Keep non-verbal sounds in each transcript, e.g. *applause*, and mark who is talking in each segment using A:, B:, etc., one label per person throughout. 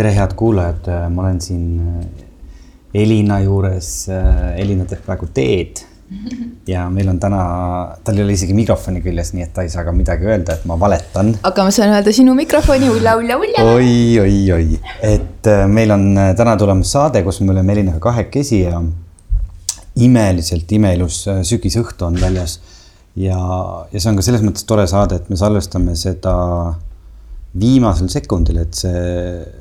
A: tere, head kuulajad, ma olen siin äh, Elina juures. äh, Elina teeb praegu teed *laughs* ja meil on täna, tal ei ole isegi mikrofoni küljes, nii et ta ei saa ka midagi öelda, et ma valetan.
B: aga ma saan öelda sinu mikrofoni ulla, ulla, ulla.
A: oi, oi, oi, et äh, meil on täna tulemas saade, kus me oleme Elinaga kahekesi ja imeliselt imeilus sügisõhtu on väljas. ja, ja see on ka selles mõttes tore saade, et me salvestame seda viimasel sekundil, et see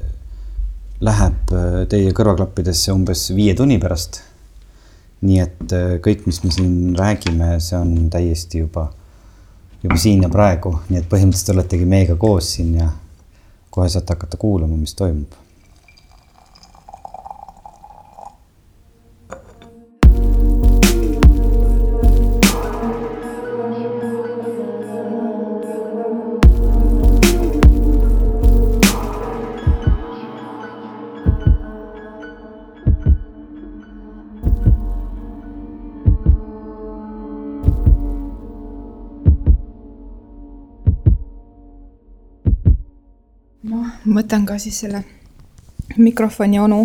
A: läheb äh, teie kõrvaklappidesse umbes viie tunni pärast. nii et äh, kõik, mis me siin räägime, see on täiesti juba, juba siin ja praegu, nii et põhimõtteliselt oletegi meiega koos siin ja kohe saate hakata kuulama, mis toimub
B: võtan ka siis selle mikrofoni onu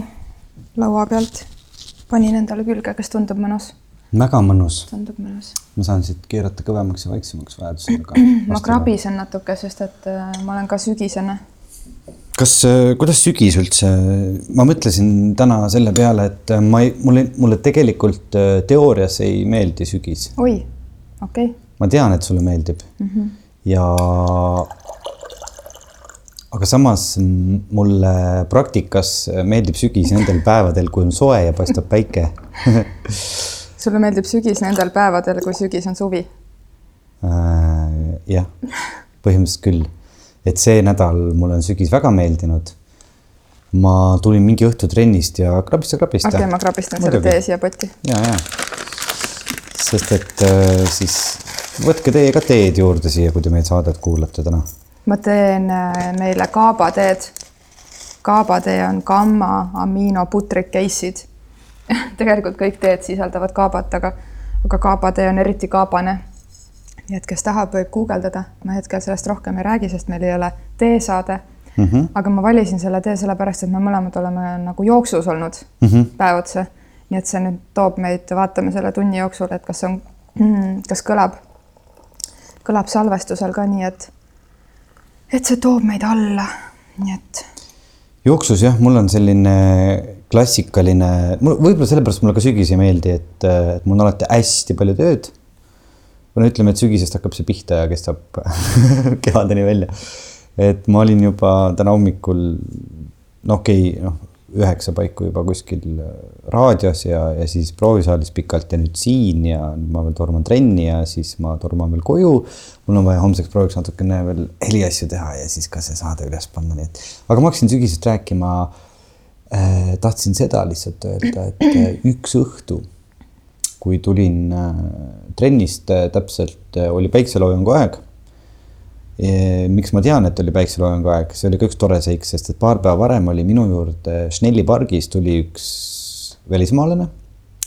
B: laua pealt. panin endale külge, kas tundub mõnus?
A: väga mõnus,
B: tundub mõnus.
A: ma saan siit keerata kõvemaks ja vaiksemaks vajadusel, aga. *clears throat*
B: ma krabisen natuke, sest et äh, ma olen ka sügisene.
A: kas, kuidas sügis üldse, ma mõtlesin täna selle peale, et ma ei, mulle, mulle tegelikult äh, teoorias ei meeldi sügis.
B: oi, okei okay.
A: ma tean, et sulle meeldib mm.
B: Mhm.
A: -hmm. ja. Aga samas mulle praktikas meeldib sügis nendel päevadel, kui on soe ja paistab päike *laughs*
B: sulle meeldib sügis nendel päevadel, kui sügis on suvi?
A: Äh, jah, põhimõtteliselt küll. et see nädal mulle on sügis väga meeldinud. ma tulin mingi õhtu trennist ja krabista, krabista.
B: okei okay,, ma krabistan selle tee siia potti.
A: ja, ja. sest et äh, siis võtke teie ka teed juurde siia, kui te meid saadet kuulate täna.
B: Ma teen äh, meile kaabateed. kaabatee on gamma aminoputrikeisid. *laughs* tegelikult kõik teed sisaldavad kaabat, aga, aga kaabatee on eriti kaabane. nii et kes tahab, võib guugeldada, ma hetkel sellest rohkem ei räägi, sest meil ei ole teesaade mm. -hmm. aga ma valisin selle tee sellepärast, et me mõlemad oleme nagu jooksus olnud mm -hmm. päev otsa. nii et see nüüd toob meid, vaatame selle tunni jooksul, et kas on, *clears throat* kas kõlab, kõlab salvestusel ka nii, et et see toob meid alla, nii et
A: jooksus jah, mul on selline klassikaline, mul võib-olla sellepärast mulle ka sügis ei meeldi, et, et mul on alati hästi palju tööd. no ütleme, et sügisest hakkab see pihta ja kestab *laughs* kevadeni välja. et ma olin juba täna hommikul, no okei okay,, noh üheksa paiku juba kuskil raadios ja, ja siis proovisaalis pikalt ja nüüd siin ja nüüd ma veel torman trenni ja siis ma torman veel koju. mul on vaja homseks prooviks natukene veel heliasju teha ja siis ka see saade üles panna, nii et. aga ma hakkasin sügisest rääkima äh,. tahtsin seda lihtsalt öelda, et äh, üks õhtu, kui tulin äh, trennist äh, täpselt äh, oli päikseloojangu aeg miks ma tean, et oli päikseloojangu aeg, see oli ka üks tore seik, sest et paar päeva varem oli minu juurde Schnelli pargis tuli üks välismaalane.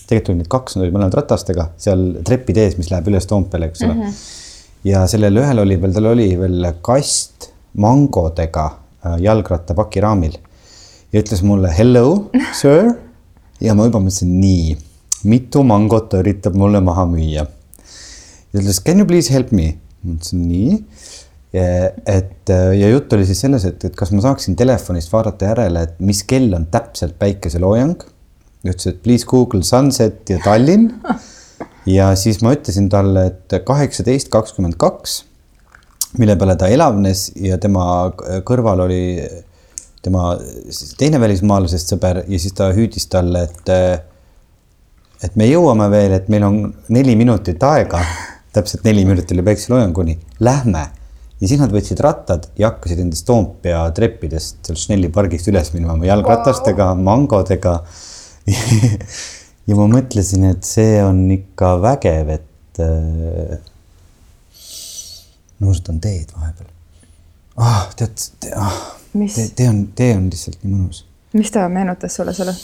A: tegelikult oli neid kaks, nad olid mõlemad ratastega seal trepid ees, mis läheb üles Toompeale, eks ole mm. -hmm. ja sellel ühel oli veel, tal oli veel kast mangodega äh, jalgrattapaki raamil. ja ütles mulle hello, sir. ja ma juba mõtlesin, nii, mitu mangot ta üritab mulle maha müüa. ja ütles, can you please help me? ma ütlesin nii et ja jutt oli siis selles, et, et kas ma saaksin telefonist vaadata järele, et mis kell on täpselt päikeseloojang. ütles, et please Google sunset ja Tallinn. ja siis ma ütlesin talle, et kaheksateist kakskümmend kaks, mille peale ta elavnes ja tema kõrval oli tema teine välismaalasest sõber ja siis ta hüüdis talle, et et me jõuame veel, et meil on neli minutit aega, täpselt neli minutit oli päikeseloojanguni, lähme ja siis nad võtsid rattad ja hakkasid nendest Toompea treppidest seal Schnelli pargist üles minema oma jalgratastega wow., mangodega *laughs* ja ma mõtlesin, et see on ikka vägev, et äh, nuusutan teed vahepeal. ah, tead te, ah, tee, tee on, tee on lihtsalt nii mõnus.
B: mis ta meenutas sulle selle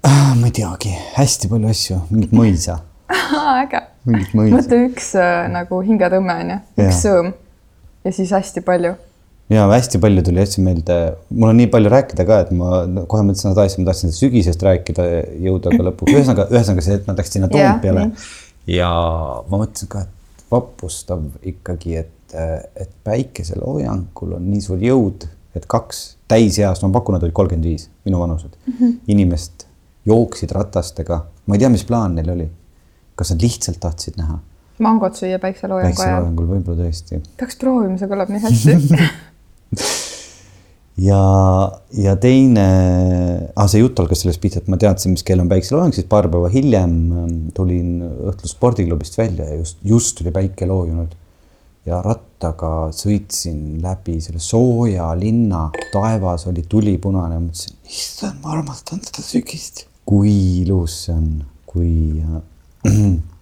A: ah,? ma ei teagi, hästi palju asju, mingit mõisa *laughs*
B: äge. mõtle üks äh, nagu hingetõmme on ju, üks sõõm ja siis hästi palju.
A: Ja hästi palju tuli asju meelde, mul on nii palju rääkida ka, et ma kohe mõtlesin seda asja, ma tahtsin sügisest rääkida, jõuda ka lõpuks, ühesõnaga, ühesõnaga see, et nad läksid sinna Toompeale. yeah, ja ma mõtlesin ka, et vapustav ikkagi, et, et päikeseloojangul on nii suur jõud, et kaks täiseas, ma pakun, nad olid kolmkümmend viis, minu vanused. Mm, -hmm. inimest jooksid ratastega, ma ei tea, mis plaan neil oli. kas nad lihtsalt tahtsid näha?
B: Mangot süüa päikseloojangu ajal.
A: päikseloojangul võib-olla tõesti.
B: peaks proovima, see kõlab nii hästi *laughs*
A: ja, ja teine ah,, see jutt algas sellest pihta, et ma teadsin, mis kell on päikseloojang, siis paar päeva hiljem ähm, tulin õhtul spordiklubist välja ja just, just oli päike loojunud. ja rattaga sõitsin läbi selle sooja linna, taevas oli tulipunane, mõtlesin, issand, ma armastan seda sügist. kui ilus see on, kui äh, *clears throat*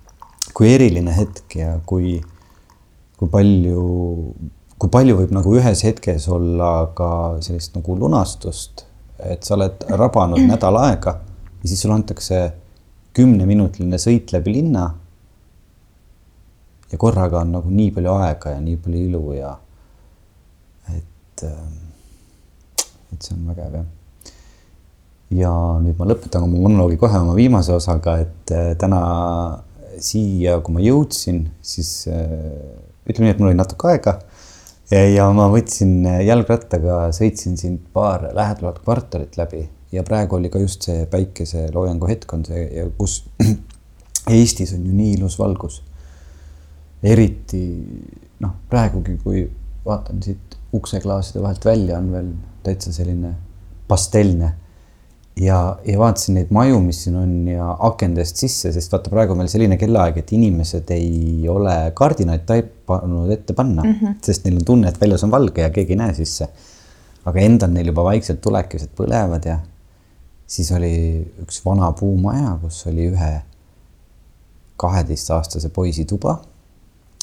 A: kui eriline hetk ja kui, kui palju kui palju võib nagu ühes hetkes olla ka sellist nagu lunastust, et sa oled rabanud nädal aega ja siis sulle antakse kümneminutiline sõit läbi linna. ja korraga on nagu nii palju aega ja nii palju ilu ja et, et see on vägev jah. ja nüüd ma lõpetan oma monoloogi kohe oma viimase osaga, et äh, täna siia, kui ma jõudsin, siis äh, ütleme nii, et mul oli natuke aega ja ma võtsin jalgrattaga, sõitsin siin paar lähedavat kvartalit läbi ja praegu oli ka just see päikeseloojangu hetk on see, kus *clears throat* Eestis on ju nii ilus valgus. eriti noh, praegugi, kui vaatan siit ukseklaaside vahelt välja, on veel täitsa selline pastellne ja, ja vaatasin neid maju, mis siin on ja akendest sisse, sest vaata, praegu on meil selline kellaaeg, et inimesed ei ole kardinaid taipanud ette panna mm, -hmm. sest neil on tunne, et väljas on valge ja keegi ei näe sisse. aga endal neil juba vaikselt tulekesed põlevad ja siis oli üks vana puumaja, kus oli ühe kaheteistaastase poisi tuba.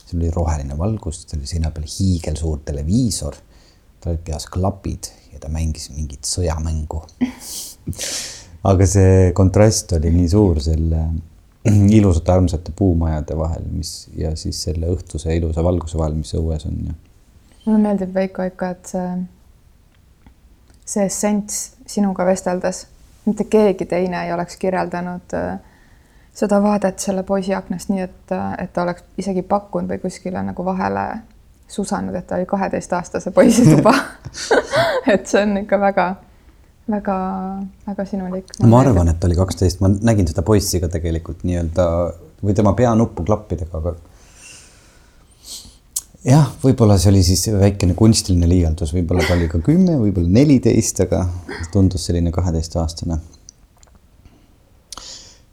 A: seal oli roheline valgus, tal oli seina peal hiigelsuur televiisor, tal olid peas klapid ja ta mängis mingit sõjamängu *laughs* aga see kontrast oli nii suur selle *clears throat* ilusate armsate puumajade vahel, mis ja siis selle õhtuse ilusa valguse vahel, mis õues on ja.
B: mulle meeldib Veiko ikka, et see, see essents sinuga vesteldes, mitte keegi teine ei oleks kirjeldanud äh, seda vaadet selle poisi aknast nii, et, et ta oleks isegi pakkunud või kuskile nagu vahele susanud, et ta oli kaheteistaastase poisi tuba *laughs* *laughs* et see on ikka väga väga-väga sinulik.
A: ma arvan, et oli kaksteist, ma nägin seda poissi ka tegelikult nii-öelda või tema peanuppu klappidega, aga jah, võib-olla see oli siis väikene kunstiline liialdus, võib-olla ta oli ka kümme, võib-olla neliteist, aga tundus selline kaheteistaastane.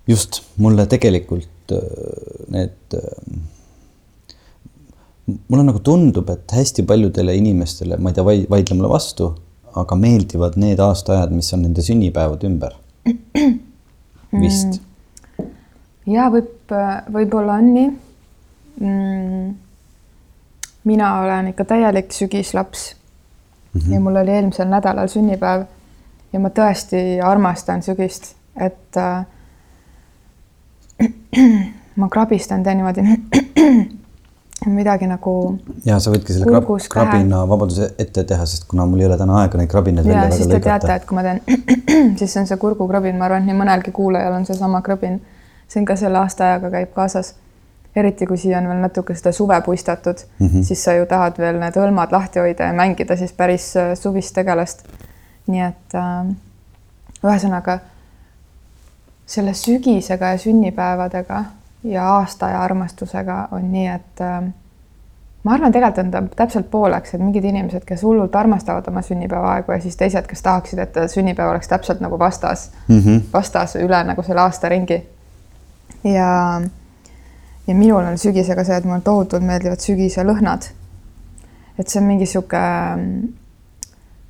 A: just, mulle tegelikult äh, need, äh, mulle nagu tundub, et hästi paljudele inimestele, ma ei tea, vaidle mulle vastu aga meeldivad need aastaajad, mis on nende sünnipäevad ümber. *clears throat* vist
B: mm.. ja võib, võib-olla on nii mm.. mina olen ikka täielik sügislaps mm. -hmm. ja mul oli eelmisel nädalal sünnipäev ja ma tõesti armastan sügist, et äh, *clears throat* ma krabistan teen niimoodi *clears throat* midagi nagu.
A: ja sa võidki selle krab, krabina vabaduse ette teha, sest kuna mul ei ole täna aega neid krabinaid välja
B: väga lõigata. siis te teate, et kui ma teen, *clears throat* siis on see kurgukrabin, ma arvan, et nii mõnelgi kuulajal on seesama krabin. see on ka selle aastaajaga käib kaasas. eriti kui siia on veel natuke seda suve puistatud mm, -hmm. siis sa ju tahad veel need hõlmad lahti hoida ja mängida siis päris äh, suvist tegelast. nii et äh, ühesõnaga selle sügisega ja sünnipäevadega ja aasta ja armastusega on nii, et äh, ma arvan, tegelikult on ta täpselt pooleks, et mingid inimesed, kes hullult armastavad oma sünnipäevaaegu ja siis teised, kes tahaksid, et sünnipäev oleks täpselt nagu vastas mm, -hmm. vastas üle nagu selle aasta ringi. ja, ja minul on sügisega see, et mulle tohutult meeldivad sügise lõhnad. et see on mingi sihuke,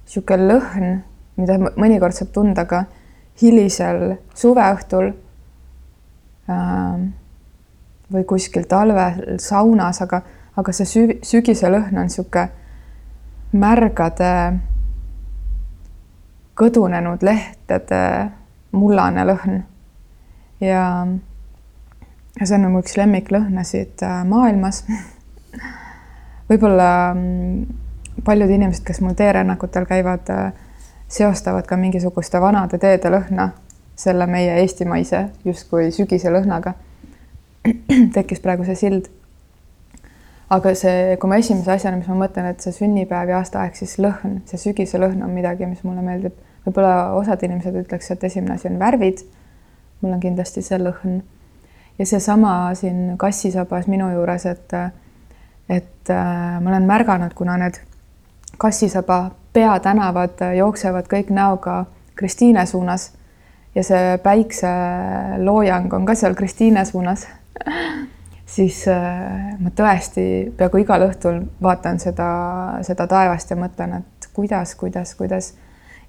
B: sihuke lõhn, mida mõnikord saab tunda ka hilisel suveõhtul äh, või kuskil talvel saunas, aga, aga see sü-, sügise lõhn on niisugune märgade kõdunenud lehtede mullane lõhn. ja, ja see on mu üks lemmiklõhnasid äh, maailmas *laughs* võib-olla mm, paljud inimesed, kes mul teerännakutel käivad, seostavad ka mingisuguste vanade teede lõhna selle meie eestimaise justkui sügise lõhnaga. *clears throat* tekkis praegu see sild. aga see, kui ma esimese asjana, mis ma mõtlen, et see sünnipäev ja aastaaeg, siis lõhn, see sügise lõhn on midagi, mis mulle meeldib. võib-olla osad inimesed ütleks, et esimene asi on värvid. mul on kindlasti see lõhn. ja seesama siin kassisabas minu juures, et, et äh, ma olen märganud, kuna need kassisaba peatänavad jooksevad kõik näoga Kristiine suunas ja see päikseloojang on ka seal Kristiine suunas *laughs* siis äh, ma tõesti peaaegu igal õhtul vaatan seda, seda taevast ja mõtlen, et kuidas, kuidas, kuidas.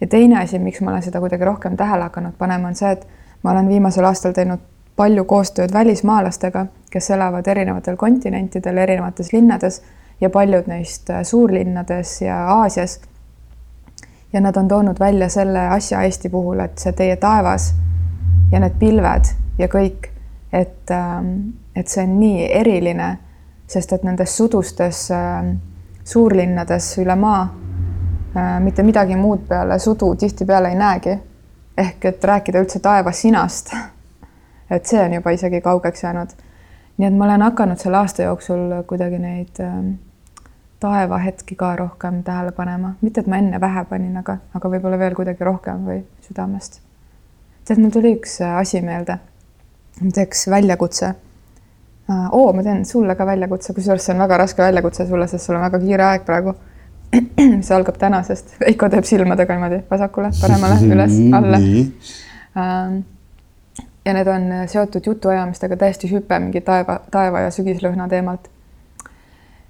B: ja teine asi, miks ma olen seda kuidagi rohkem tähele hakanud panema, on see, et ma olen viimasel aastal teinud palju koostööd välismaalastega, kes elavad erinevatel kontinentidel, erinevates linnades ja paljud neist äh, suurlinnades ja Aasias ja nad on toonud välja selle asja Eesti puhul, et see teie taevas ja need pilved ja kõik, et, ähm, et see on nii eriline, sest et nendes sudustes ähm, suurlinnades üle maa äh, mitte midagi muud peale sudu tihtipeale ei näegi. ehk et rääkida üldse taevasinast, *laughs* et see on juba isegi kaugeks jäänud. nii et ma olen hakanud selle aasta jooksul kuidagi neid ähm, taevahetki ka rohkem tähele panema, mitte et ma enne vähe panin, aga, aga võib-olla veel kuidagi rohkem või südamest. tead, mul tuli üks äh, asi meelde. Teeks väljakutse. Oo, ma teen sulle ka väljakutse, kusjuures see on väga raske väljakutse sulle, sest sul on väga kiire aeg praegu. *clears throat* see algab tänasest. Veiko teeb silmadega niimoodi vasakule, paremale, *laughs* üles, alla. Ähm, ja need on seotud jutuajamistega täiesti hüpe mingi taeva, taeva ja sügislõhna teemalt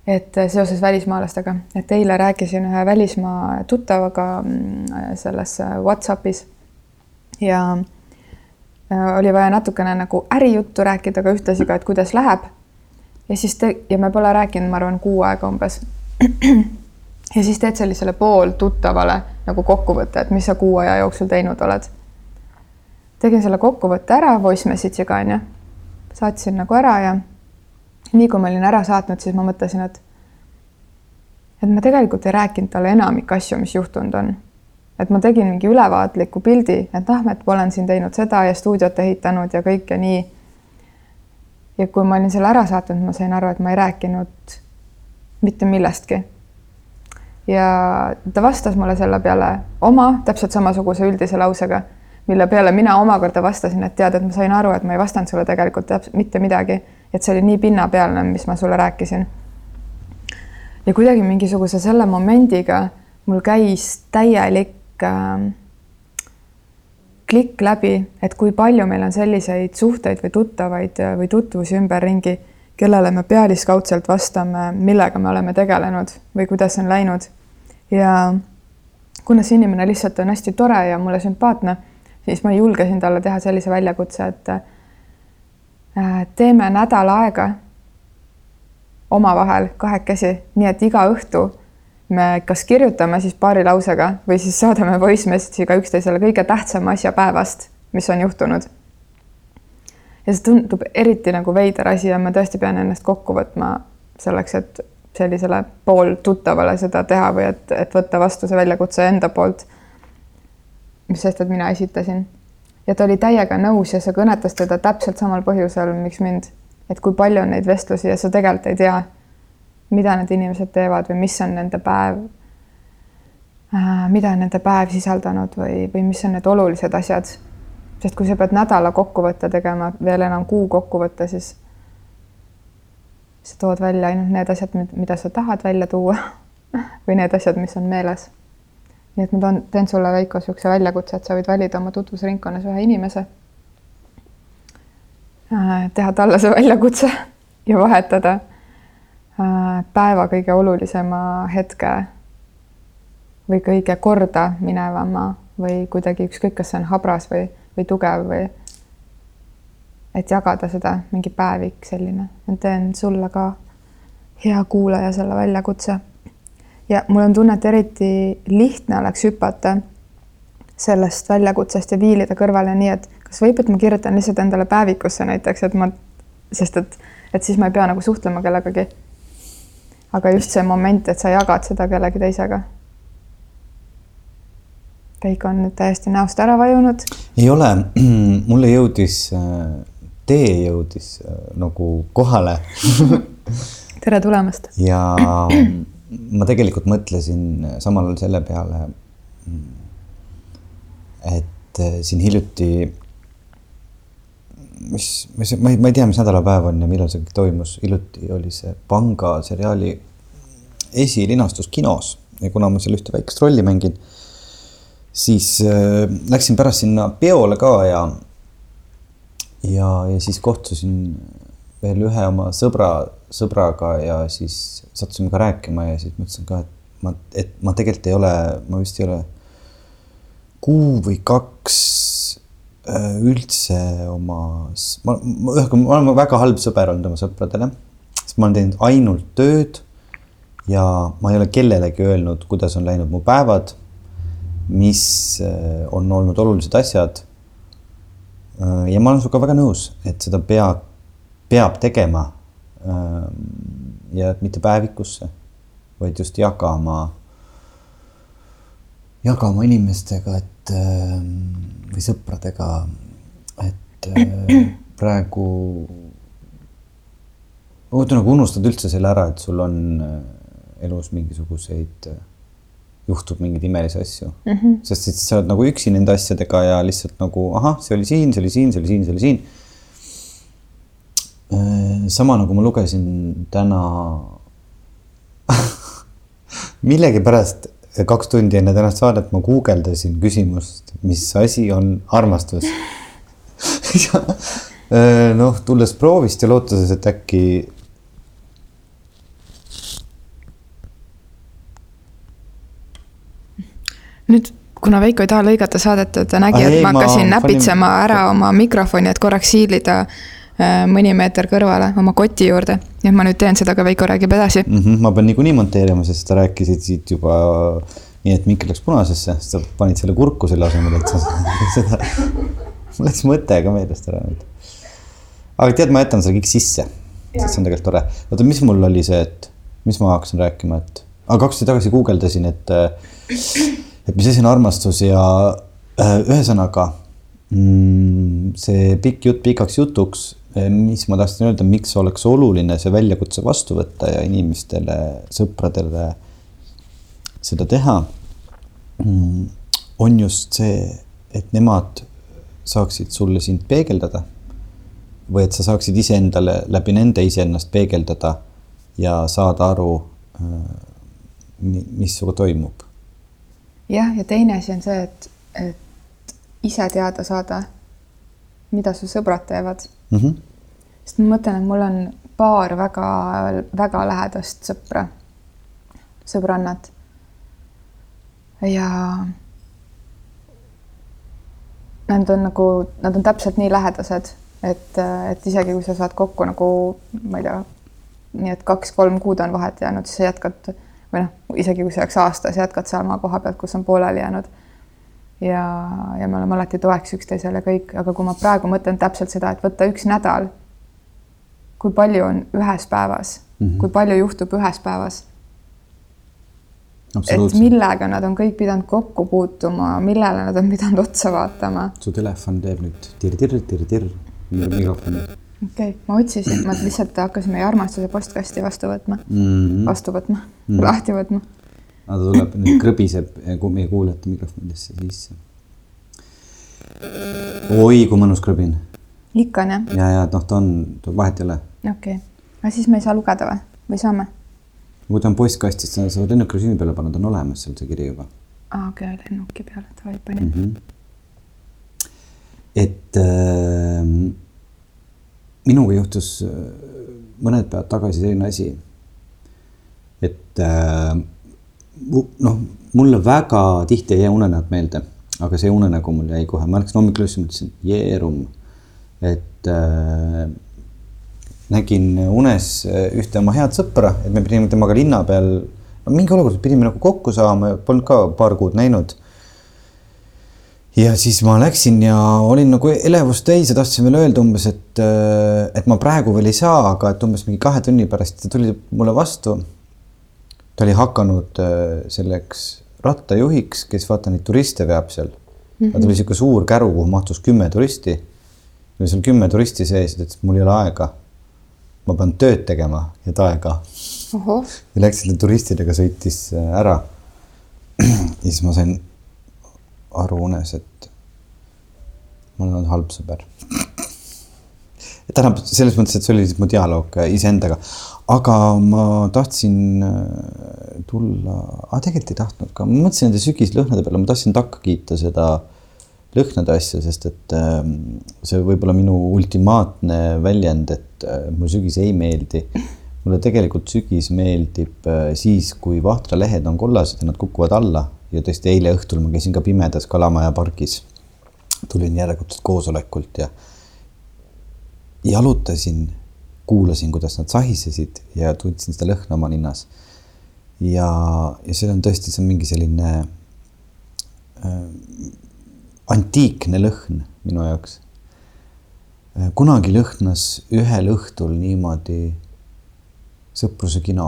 B: et seoses välismaalastega, et eile rääkisin ühe välismaa tuttavaga mm, selles Whatsappis ja oli vaja natukene nagu ärijuttu rääkida, aga ühtlasi ka, et kuidas läheb. ja siis te ja me pole rääkinud, ma arvan, kuu aega umbes. *clears throat* ja siis teed sellisele pooltuttavale nagu kokkuvõtte, et mis sa kuu aja jooksul teinud oled. tegin selle kokkuvõtte ära voice message'iga onju, saatsin nagu ära ja nii kui ma olin ära saatnud, siis ma mõtlesin, et et ma tegelikult ei rääkinud talle enamik asju, mis juhtunud on. Et ma tegin mingi ülevaatliku pildi, et ah, et olen siin teinud seda ja stuudiot ehitanud ja kõik ja nii. ja kui ma olin selle ära saatnud, ma sain aru, et ma ei rääkinud mitte millestki. ja ta vastas mulle selle peale oma täpselt samasuguse üldise lausega, mille peale mina omakorda vastasin, et tead, et ma sain aru, et ma ei vastanud sulle tegelikult täpselt mitte midagi et see oli nii pinnapealne, mis ma sulle rääkisin. ja kuidagi mingisuguse selle momendiga mul käis täielik äh, klikk läbi, et kui palju meil on selliseid suhteid või tuttavaid või tutvusi ümberringi, kellele me pealiskaudselt vastame, millega me oleme tegelenud või kuidas on läinud. ja kuna see inimene lihtsalt on hästi tore ja mulle sümpaatne, siis ma julgesin talle teha sellise väljakutse, et Äh, teeme nädal aega omavahel kahekesi, nii et iga õhtu me kas kirjutame siis paari lausega või siis saadame voice message'iga üksteisele kõige tähtsama asja päevast, mis on juhtunud. ja see tundub eriti nagu veider asi ja ma tõesti pean ennast kokku võtma selleks, et sellisele pooltuttavale seda teha või et, et võtta vastu see väljakutse enda poolt. mis sest, et mina esitasin ja ta oli täiega nõus ja see kõnetas teda täpselt samal põhjusel, miks mind, et kui palju on neid vestlusi ja sa tegelikult ei tea, mida need inimesed teevad või mis on nende päev äh,, mida on nende päev sisaldanud või, või mis on need olulised asjad. sest kui sa pead nädala kokkuvõtte tegema, veel enam kuu kokkuvõtte, siis sa tood välja ainult need asjad, mida sa tahad välja tuua *laughs* või need asjad, mis on meeles nii et ma toon, teen sulle, Veiko, niisuguse väljakutse, et sa võid valida oma tutvusringkonnas ühe inimese. Äh, teha talle see väljakutse *laughs* ja vahetada päeva kõige olulisema hetke või kõige korda minevama või kuidagi ükskõik, kas see on habras või, või tugev või et jagada seda mingi päevik selline, teen sulle ka hea kuulaja selle väljakutse ja mul on tunne, et eriti lihtne oleks hüpata sellest väljakutsest ja viilida kõrvale nii, et kas võib, et ma kirjutan lihtsalt endale päevikusse näiteks, et ma, sest et, et siis ma ei pea nagu suhtlema kellegagi. Aga just see moment, et sa jagad seda kellegi teisega. kõik on nüüd täiesti näost ära vajunud.
A: ei ole, *clears throat* mulle jõudis, tee jõudis nagu kohale *laughs*
B: tere tulemast.
A: ja ma tegelikult mõtlesin samal ajal selle peale, et siin hiljuti mis, mis, ma ei, ma ei tea, mis nädalapäev on ja millal see kõik toimus, hiljuti oli see Panga seriaali esilinastus kinos ja kuna ma seal ühte väikest rolli mängin, siis äh, läksin pärast sinna peole ka ja, ja, ja siis kohtusin veel ühe oma sõbra, sõbraga ja siis sattusime ka rääkima ja siis mõtlesin ka, et ma, et ma tegelikult ei ole, ma vist ei ole kuu või kaks üldse oma, ma, ma, ühesõnaga, ma olen väga halb sõber olnud oma sõpradele, sest ma olen teinud ainult tööd ja ma ei ole kellelegi öelnud, kuidas on läinud mu päevad, mis äh, on olnud olulised asjad. Äh, ja ma olen sinuga väga nõus, et seda peab, peab tegema. ja mitte päevikusse, vaid just jagama, jagama inimestega, et et ähm, või sõpradega, et äh, praegu ühesõnaga unustad üldse selle ära, et sul on äh, elus mingisuguseid, äh, juhtub mingeid imelisi asju mm. -hmm. sest siis sa oled nagu üksi nende asjadega ja lihtsalt nagu ahah, see oli siin, see oli siin, see oli siin, see oli siin. sama nagu ma lugesin täna *laughs* millegipärast kaks tundi enne tänast saadet ma guugeldasin küsimust, mis asi on armastus *laughs* äh, noh, tulles proovist ja lootuses, et äkki.
B: nüüd, kuna Veiko ei taha lõigata saadet, ta nägi, et ma hakkasin näpitsema ära oma mikrofoni, et korraks hiilida äh, mõni meeter kõrvale oma koti juurde nii et ma nüüd teen seda, aga Veiko räägib edasi
A: mm. -hmm, ma pean niikuinii monteerima, sest sa rääkisid siit juba nii, et mikk läks punasesse, sa panid selle kurku selle asemel, et sa *laughs* seda. mul läks mõte ka meelest ära nüüd. aga tead, ma jätan selle kõik sisse, sest see on tegelikult tore. oota, mis mul oli see, et mis ma hakkasin rääkima, et, aga kaks tundi tagasi guugeldasin, et, et mis asi on armastus ja äh, ühesõnaga mm, see pikk jutt pikaks jutuks mis ma tahtsin öelda, miks oleks oluline see väljakutse vastu võtta ja inimestele, sõpradele seda teha. Mm, on just see, et nemad saaksid sulle sind peegeldada. või et sa saaksid iseendale läbi nende iseennast peegeldada ja saada aru, äh, mis sinuga toimub.
B: jah, ja teine asi on see, et, et ise teada saada, mida su sõbrad teevad mm. -hmm sest ma mõtlen, et mul on paar väga-väga lähedast sõpra, sõbrannat. ja nad on nagu, nad on täpselt nii lähedased, et, et isegi kui sa saad kokku nagu ma ei tea, nii et kaks-kolm kuud on vahet jäänud, siis sa jätkad või noh, isegi kui see oleks aasta, sa jätkad sealmaa koha pealt, kus on pooleli jäänud. ja, ja me oleme alati toeks üksteisele kõik, aga kui ma praegu mõtlen täpselt seda, et võtta üks nädal kui palju on ühes päevas mm, -hmm. kui palju juhtub ühes päevas. et millega nad on kõik pidanud kokku puutuma, millele nad on pidanud otsa vaatama.
A: su telefon teeb nüüd tir-tir-tir-tir mikrofoni.
B: okei okay,, ma otsisin, ma lihtsalt hakkasin meie armastuse postkasti vastu võtma mm, -hmm. vastu võtma mm, -hmm. lahti võtma.
A: aga ta tuleb nüüd krõbiseb meie kuulajate mikrofonidesse sisse. oi, kui mõnus krõbin
B: ikka on jah?
A: ja, ja noh, ta on, vahet ei ole.
B: okei okay., aga siis me ei saa lugeda või, või saame?
A: kui ta on postkastis, sa saad lennuki peale panna, ta on olemas seal see kiri juba.
B: aa, okei okay,, lennuki peale, davai, panin mm. -hmm.
A: et äh, minuga juhtus äh, mõned päevad tagasi selline asi, et äh, noh, mulle väga tihti ei jää unenäod meelde, aga see unenägu mul jäi kohe, ma ärkasin hommikul üles ja mõtlesin, jeerum et äh, nägin unes äh, ühte oma head sõpra, et me pidime temaga linna peal, no mingi olukord pidime nagu kokku saama, polnud ka paar kuud näinud. ja siis ma läksin ja olin nagu elevust täis ja tahtsin veel öelda umbes, et, äh, et ma praegu veel ei saa, aga et umbes mingi kahe tunni pärast ta tuli mulle vastu. ta oli hakanud äh, selleks rattajuhiks, kes vaata neid turiste veab seal mm. -hmm. ta oli niisugune suur käru, kuhu mahtus kümme turisti. Oli seal kümme turisti sees ta ütles, mul ei ole aega. ma pean tööd tegema, et aega. ja läks selle turistidega, sõitis äh, ära. *clears throat* ja siis ma sain aru unes, et ma olen halb sõber tähendab, selles mõttes, et see oli siis mu dialoog iseendaga, aga ma tahtsin äh, tulla ah,, tegelikult ei tahtnud ka, ma mõtlesin nende sügislõhnade peale, ma tahtsin takka kiita seda lõhnade asja, sest et äh, see võib olla minu ultimaatne väljend, et äh, mulle sügis ei meeldi. mulle tegelikult sügis meeldib äh, siis, kui vahtralehed on kollased ja nad kukuvad alla ja tõesti eile õhtul ma käisin ka pimedas Kalamaja pargis. tulin järjekordselt koosolekult ja jalutasin kuulasin, kuidas nad sahisesid ja tundsin seda lõhna oma ninnas. ja, ja see on tõesti, see on mingi selline äh, antiikne lõhn minu jaoks kunagi lõhnas ühel õhtul niimoodi Sõpruse kino.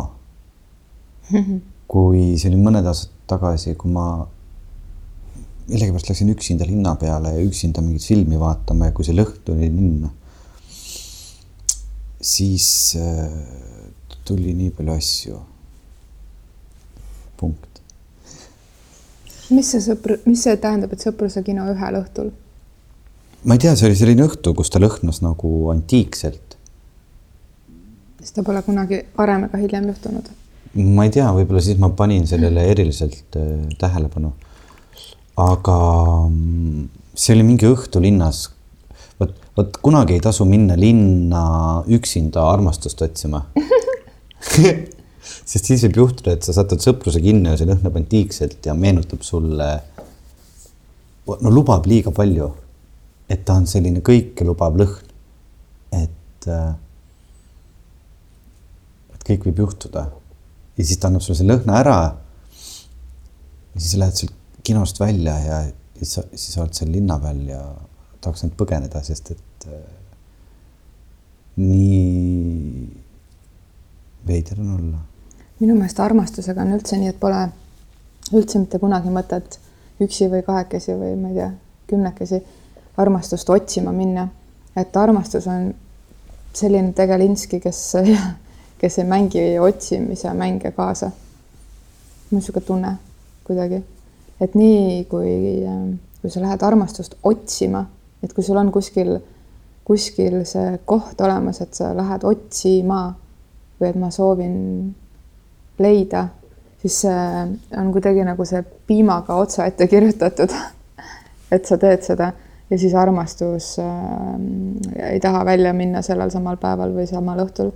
A: kui see oli mõned aastad tagasi, kui ma millegipärast läksin üksinda linna peale ja üksinda mingit filmi vaatama ja kui see lõhn tuli linna siis äh, tuli nii palju asju. punkt.
B: Mis see sõpr, mis see tähendab, et sõpruse kino ühel õhtul?
A: ma ei tea, see oli selline õhtu, kus ta lõhnas nagu antiikselt.
B: ta pole kunagi varem ega hiljem juhtunud?
A: ma ei tea, võib-olla siis ma panin sellele eriliselt äh, tähelepanu. aga mm, see oli mingi õhtu linnas vot, vot kunagi ei tasu minna linna üksinda armastust otsima *laughs* sest siis võib juhtuda, et sa satud sõpruse kinni ja see lõhnab antiikselt ja meenutab sulle. no lubab liiga palju. et ta on selline kõike lubav lõhn. et, äh, et kõik võib juhtuda ja siis ta annab sulle selle lõhna ära. ja siis lähed sealt kinost välja ja siis, siis oled seal linna peal ja tahaks nüüd põgeneda, sest et äh, nii veider on olla.
B: Minu meelest armastusega on üldse nii, et pole üldse mitte kunagi mõtet üksi või kahekesi või ma ei tea, kümnekesi armastust otsima minna. et armastus on selline tegelinski, kes, kes ei mängi otsimise mänge kaasa. mul niisugune tunne kuidagi, et nii kui, kui sa lähed armastust otsima et kui sul on kuskil, kuskil see koht olemas, et sa lähed otsima või et ma soovin leida, siis on kuidagi nagu see piimaga otsa ette kirjutatud. *laughs* et sa teed seda ja siis armastus äh, ei taha välja minna sellel samal päeval või samal õhtul.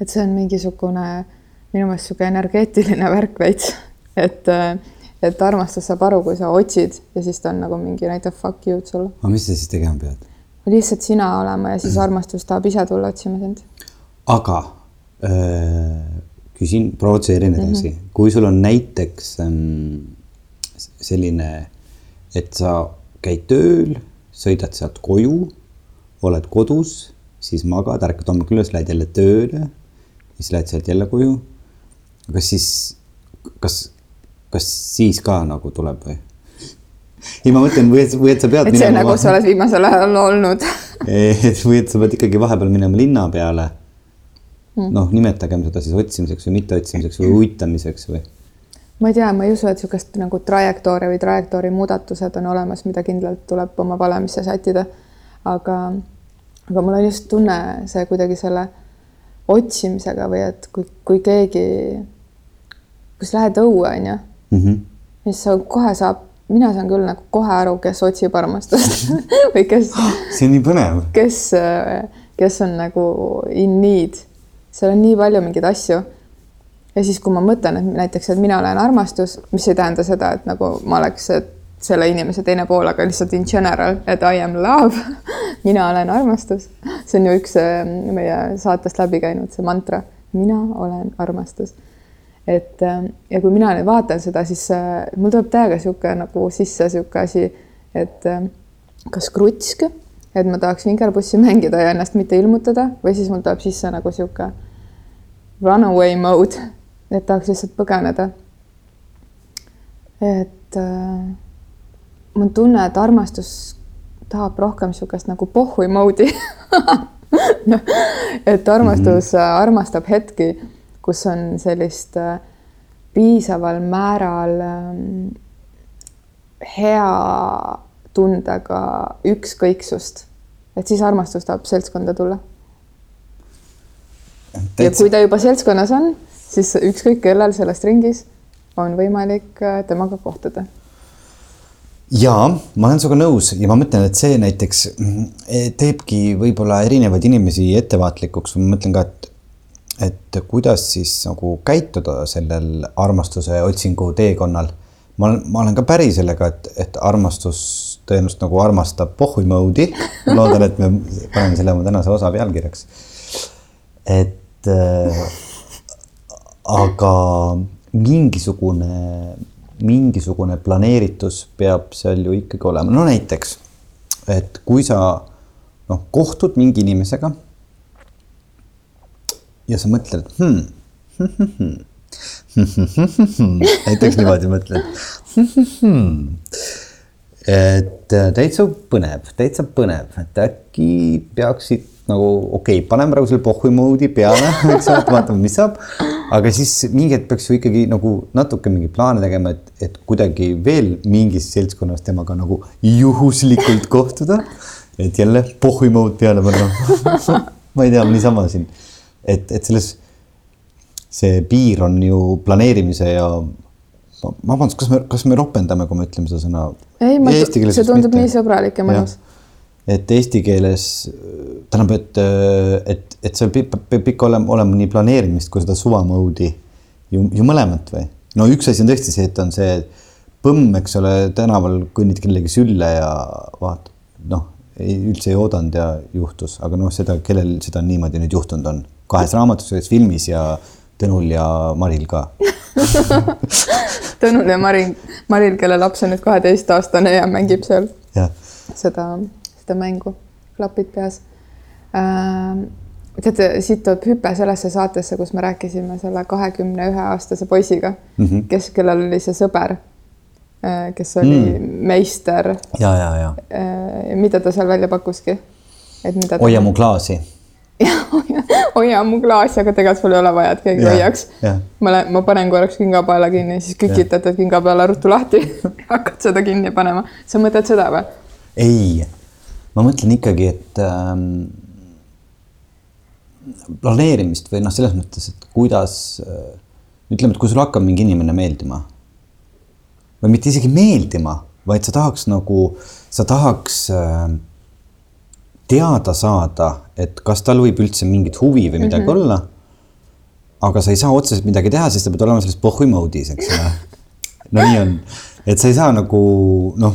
B: et see on mingisugune minu meelest niisugune energeetiline *laughs* värk veits, et äh, et armastus saab aru, kui sa otsid ja siis ta on nagu mingi näitab fuck you'd sulle.
A: aga mis sa siis tegema pead?
B: lihtsalt sina olema ja siis armastus tahab ise tulla otsima sind.
A: aga äh, küsin, provotseerin mhm. edasi mm, -hmm. kui sul on näiteks ähm, selline, et sa käid tööl, sõidad sealt koju, oled kodus, siis magad, ärkad hommikul üles, lähed jälle tööle, siis lähed sealt jälle koju. kas siis, kas kas siis ka nagu tuleb või? ei, ma mõtlen, või et, või et sa pead.
B: et see on nagu sa oled viimasel ajal olnud *laughs*
A: või et sa pead ikkagi vahepeal minema linna peale. Noh, nimetagem seda siis otsimiseks või mitteotsimiseks või uitamiseks või.
B: ma ei tea, ma ei usu, et niisugust nagu trajektoori või trajektoori muudatused on olemas, mida kindlalt tuleb oma valemisse sättida. aga, aga mul on just tunne see kuidagi selle otsimisega või et kui, kui keegi, kui sa lähed õue, onju mm. -hmm. siis sa kohe saab, mina saan küll nagu kohe aru, kes otsib armastust *laughs* või kes
A: see on nii põnev.
B: kes, kes on nagu in need. Seal on nii palju mingeid asju. ja siis, kui ma mõtlen, et näiteks, et mina olen armastus, mis ei tähenda seda, et nagu ma oleks selle inimese teine pool, aga lihtsalt in general, et I am love *laughs* mina olen armastus. see on ju üks meie saatest läbi käinud, see mantra. mina olen armastus et äh, ja kui mina nüüd vaatan seda, siis äh, mul tuleb täiega niisugune nagu sisse niisugune asi, et kas krutsk, et ma tahaks vingerpussi mängida ja ennast mitte ilmutada või siis mul tuleb sisse nagu niisugune runaway mode, et tahaks lihtsalt põgeneda. et äh, mul on tunne, et armastus tahab rohkem niisugust nagu pohhui moodi *laughs* no, et armastus mm -hmm. armastab hetki, kus on sellist äh, piisaval määral äh, hea tundega ükskõiksust, et siis armastus tahab seltskonda tulla. Ja kui ta juba seltskonnas on, siis ükskõik kellel sellest ringis on võimalik äh, temaga kohtuda
A: jaa, ma olen sinuga nõus ja ma mõtlen, et see näiteks mm, teebki võib-olla erinevaid inimesi ettevaatlikuks, ma mõtlen ka, et et kuidas siis nagu käituda sellel armastuse otsingu teekonnal. ma olen, ma olen ka päri sellega, et, et armastus tõenäoliselt nagu armastab pohhui mode'i. loodan, et me paneme selle oma tänase osa pealkirjaks. et äh, aga mingisugune, mingisugune planeeritus peab seal ju ikkagi olema, no näiteks, et kui sa noh, kohtud mingi inimesega. ja sa mõtled hmm, hmm, *laughs* hmm, näiteks niimoodi mõtled et äh, täitsa põnev, täitsa põnev, et äkki peaksid nagu okei okay,, paneme praegu selle pohhui moodi peale, *laughs* eks ole, vaatame, mis saab. aga siis mingi hetk peaks ju ikkagi nagu natuke mingeid plaane tegema, et, et kuidagi veel mingis seltskonnas temaga nagu juhuslikult kohtuda. et jälle pohhui mood peale panna *laughs* ma ei tea, niisama siin, et, et selles, see piir on ju planeerimise ja vabandust, kas me, kas me ropendame, kui me ütleme seda sõna?
B: ei, ma, see tundub mitte. nii sõbralik ja mõnus.
A: Et eesti keeles tähendab, et, et, et seal peab, ikka olema, olema nii planeerimist kui seda suva mode'i ju, ju mõlemat või? no üks asi on tõesti see, et on see põmm, eks ole, tänaval kõnnid kellegi sülle ja vaatad, noh, ei üldse ei oodanud ja juhtus, aga noh, seda, kellel seda niimoodi nüüd juhtunud on, kahes raamatus, ühes filmis ja Tõnul ja Maril ka *laughs*
B: Tõnul ja Marin, Maril, kelle laps on nüüd kaheteistaastane ja mängib seal ja. seda, seda mängu, klapid peas äh,. teate, siit tuleb hüpe sellesse saatesse, kus me rääkisime selle kahekümne ühe aastase poisiga mm, -hmm. kes, kellel oli see sõber äh,, kes oli mm. meister.
A: ja, ja, ja
B: äh,. mida ta seal välja pakkuski?
A: et mida ta. hoia mu klaasi *laughs*
B: hoia mu klaasi, aga tegelikult sul ei ole vaja, et keegi yeah, hoiaks yeah.. ma lähen, ma panen korraks kingapaela kinni, siis kükitad yeah. kingapaela ruttu lahti *laughs* hakkad seda kinni panema. sa mõtled seda või?
A: ei, ma mõtlen ikkagi, et ähm, planeerimist või noh, selles mõttes, et kuidas äh, ütleme, et kui sulle hakkab mingi inimene meeldima või mitte isegi meeldima, vaid sa tahaks nagu, sa tahaks äh, teada saada, et kas tal võib üldse mingit huvi või midagi mm -hmm. olla. aga sa ei saa otseselt midagi teha, sest sa pead olema selles pohhui mode'is, eks ole. no nii on, et sa ei saa nagu noh.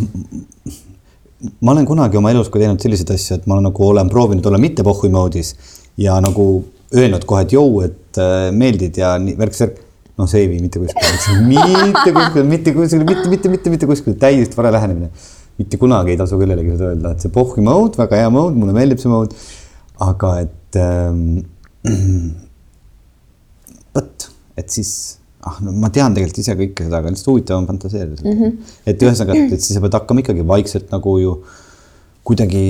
A: Ma olen kunagi oma elus ka teinud selliseid asju, et ma nagu olen proovinud olla mitte pohhui mode'is ja nagu öelnud kohe, et jõu, et äh, meeldid ja nii värk-särk noh, see ei vii mitte kuskile, mitte kuskile, mitte kuskile, mitte, mitte, mitte, mitte kuskile, täiesti vale lähenemine. Mitte kunagi ei tasu kellelegi seda öelda, et see pohhi mode, väga hea mode, mulle meeldib see mode. aga et ähm, *clears throat* vot, et siis ah no ma tean tegelikult ise kõike seda, aga lihtsalt huvitav on fantaseerida mm. -hmm. et ühesõnaga, et siis sa pead hakkama ikkagi vaikselt nagu ju kuidagi,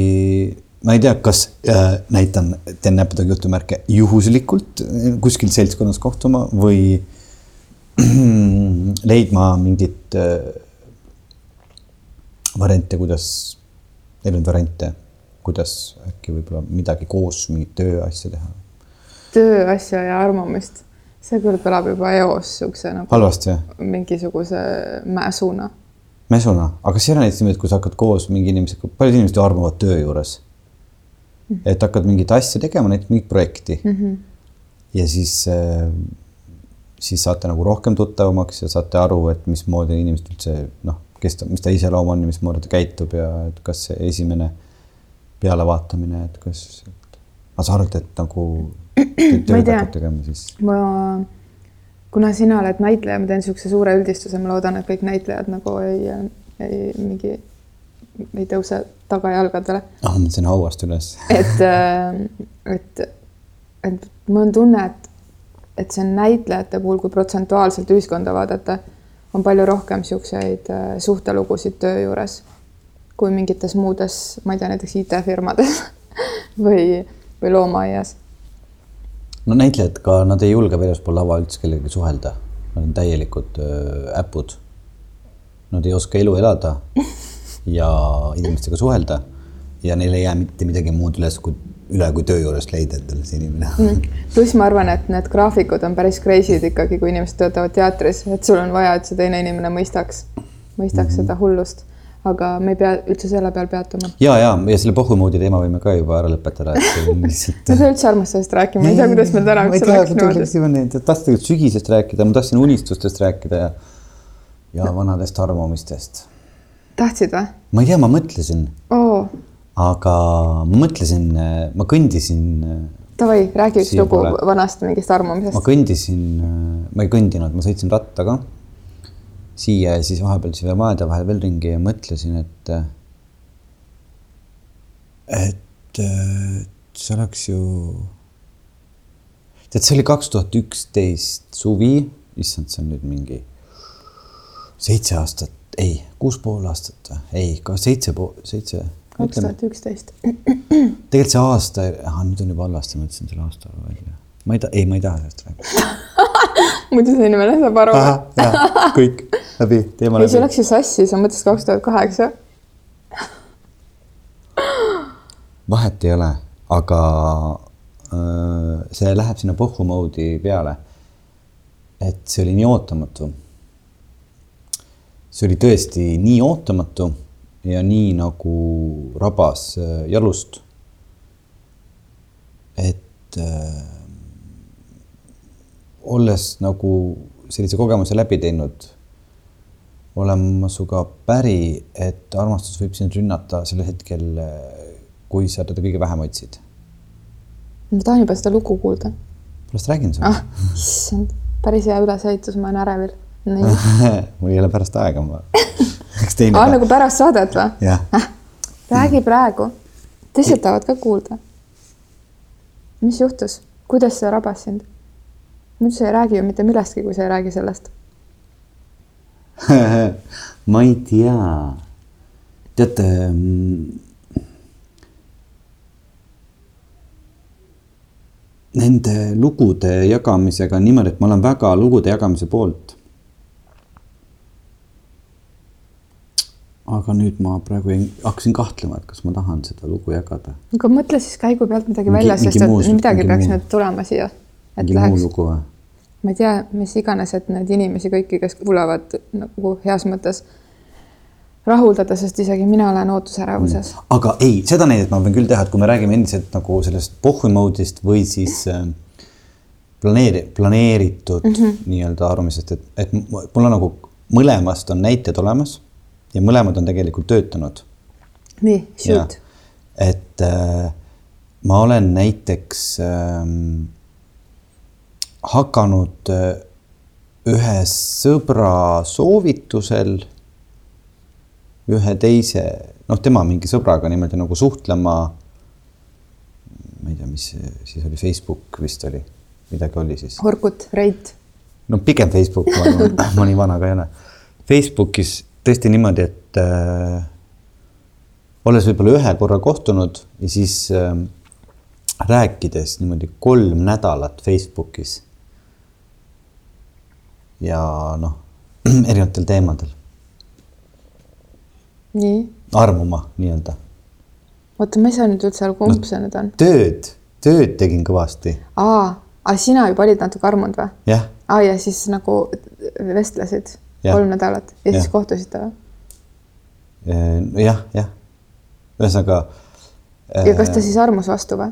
A: ma ei tea, kas äh, näitan, teen näppudega jutumärke, juhuslikult kuskil seltskonnas kohtuma või *clears throat* leidma mingit äh, variante, kuidas, erinevaid variante, kuidas äkki võib-olla midagi koos, mingit tööasja teha?
B: tööasja ja armumist, see küll kõlab juba eos niisuguse nagu
A: halvasti,
B: mingisuguse mäsuna.
A: mäsuna, aga kas ei ole näiteks niimoodi, et kui sa hakkad koos mingi inimesega, paljud inimesed ju armuvad töö juures mm. -hmm. et hakkad mingit asja tegema, näiteks mingit projekti mm. -hmm. ja siis äh, siis saate nagu rohkem tuttavamaks ja saate aru, et mismoodi inimesed üldse noh kes ta, mis ta iseloom on ja mismoodi ta käitub ja et kas see esimene pealevaatamine, et kas, aga sa arvad, et nagu tööd hakkab tegema siis?
B: ma, kuna sina oled näitleja, ma teen niisuguse suure üldistuse, ma loodan, et kõik näitlejad nagu ei, ei mingi, ei tõuse tagajalgadele.
A: ah, ma mõtlesin hauast üles
B: et, et, et mul on tunne, et, et see on näitlejate puhul, kui protsentuaalselt ühiskonda vaadata, on palju rohkem niisuguseid äh, suhtelugusid töö juures kui mingites muudes, ma ei tea, näiteks IT-firmades *laughs* või, või loomaaias.
A: No näitlejad ka, nad ei julge väljaspool lava üldse kellegagi suhelda. Nad on täielikud äpud. Nad ei oska elu elada *laughs* ja inimestega suhelda ja neil ei jää mitte midagi muud üles, kui üle kui töö juurest leida endale see inimene mm..
B: pluss ma arvan, et need graafikud on päris crazy'd ikkagi, kui inimesed töötavad teatris, et sul on vaja, et see teine inimene mõistaks, mõistaks mm -hmm. seda hullust. Aga me ei pea üldse selle peal peatuma.
A: ja, ja, ja selle pohhumoodi teema võime ka juba ära lõpetada, et *laughs* lihtsalt
B: me ei pea üldse armastusest rääkima, ma ei tea, kuidas meil täna üldse
A: niimoodi. tahtsin sügisest rääkida, ma tahtsin unistustest rääkida ja, ja vanadest armumistest.
B: tahtsid või?
A: ma ei tea, ma mõtlesin
B: oh
A: aga ma mõtlesin, ma kõndisin.
B: Davai, räägi üks lugu vanast mingist arvamusest.
A: ma kõndisin, ma ei kõndinud, ma sõitsin rattaga siia ja siis vahepeal siia maade vahel veel ringi ja mõtlesin, et, et see oleks ju, tead, see oli kaks tuhat üksteist suvi, issand, see on nüüd mingi seitse aastat, ei, kuus pool aastat või, ei, ka seitse pool, seitse
B: kaks tuhat üksteist.
A: tegelikult see aasta, nüüd on juba halvasti, ma ütlesin selle aasta välja. Ma ei taha, ei, ma ei taha sellest rääkida *laughs*
B: muidu see inimene saab aru.
A: kõik läbi, teema läbi.
B: see läks ju sassi, sa mõtlesid kaks tuhat kaheksa.
A: vahet ei ole, aga äh, see läheb sinna pohhu moodi peale. et see oli nii ootamatu. see oli tõesti nii ootamatu ja nii nagu rabas äh, jalust. et äh, olles nagu sellise kogemuse läbi teinud, olen ma sinuga päri, et armastus võib sind rünnata sellel hetkel, kui sa teda kõige vähem otsid.
B: ma tahan juba seda lugu kuulda.
A: pärast räägin sulle.
B: ah, issand, päris hea ülesehitus, ma olen ärevil. *laughs*
A: mul ei ole pärast aega, ma *laughs*
B: üks teine. aa, nagu pärast saadet või?
A: jah
B: äh,. räägi praegu, teised tahavad ka kuulda. mis juhtus, kuidas see rabas sind? Muidu sa ei räägi ju mitte millestki, kui sa ei räägi sellest *laughs*
A: ma ei tea. teate mm, nende lugude jagamisega on niimoodi, et ma olen väga lugude jagamise poolt aga nüüd ma praegu ei, hakkasin kahtlema, et kas ma tahan seda lugu jagada.
B: aga mõtle siis käigu pealt midagi välja, sest et midagi peaks nüüd tulema siia.
A: Mingi läheks. muu lugu või?
B: ma ei tea, mis iganes, et neid inimesi kõiki, kes kuulavad nagu heas mõttes rahuldada, sest isegi mina olen ootusärevuses
A: mm.. aga ei, seda näidet ma võin küll teha, et kui me räägime endiselt nagu sellest pohhu mode'ist või siis äh, planeeri-, planeeritud mm -hmm. nii-öelda arvamisest, et, et mul on nagu mõlemast on näited olemas ja mõlemad on tegelikult töötanud.
B: nii, shoot.
A: et äh, ma olen näiteks äh, hakanud äh, ühe sõbra soovitusel ühe teise, noh, tema mingi sõbraga niimoodi nagu suhtlema. ma ei tea, mis siis oli, Facebook vist oli, midagi oli siis.
B: Orkut, Reit.
A: no pigem Facebook, ma nii vana ka ei ole. Facebookis tõesti niimoodi, et äh, olles võib-olla ühe korra kohtunud ja siis äh, rääkides niimoodi kolm nädalat Facebookis. Ja noh, *clears throat* erinevatel teemadel.
B: nii?
A: armuma nii-öelda.
B: oota, ma ei saa nüüd üldse aru, kumb no, see nüüd on?
A: tööd, tööd tegin kõvasti.
B: aa, aga sina juba olid natuke armunud või?
A: jah.
B: aa, ja siis nagu vestlesid kolm nädalat ja, ja siis kohtusite või?
A: jah, jah. ühesõnaga.
B: ja kas ta äh, siis armus vastu või?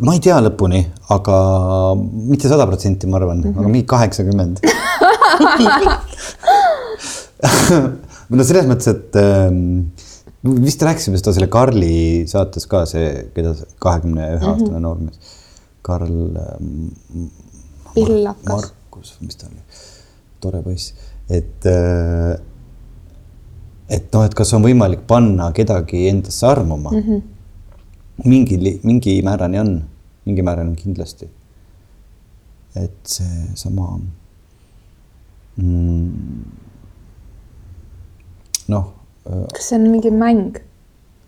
A: ma ei tea lõpuni, aga mitte sada protsenti, ma arvan mm, -hmm. aga mingi kaheksakümmend *laughs* *laughs* no selles mõttes, et ähm, vist rääkisime seda selle Karli saates ka see, keda kahekümne ühe aastane mm -hmm. noormees, Karl ähm,.
B: Pillakas.
A: Markus, mis ta oli, tore poiss et, äh, et noh, et kas on võimalik panna kedagi endasse armuma mm. -hmm. mingi, mingi määrani on, mingi määrani on kindlasti. et seesama noh,
B: kas see on mingi mäng?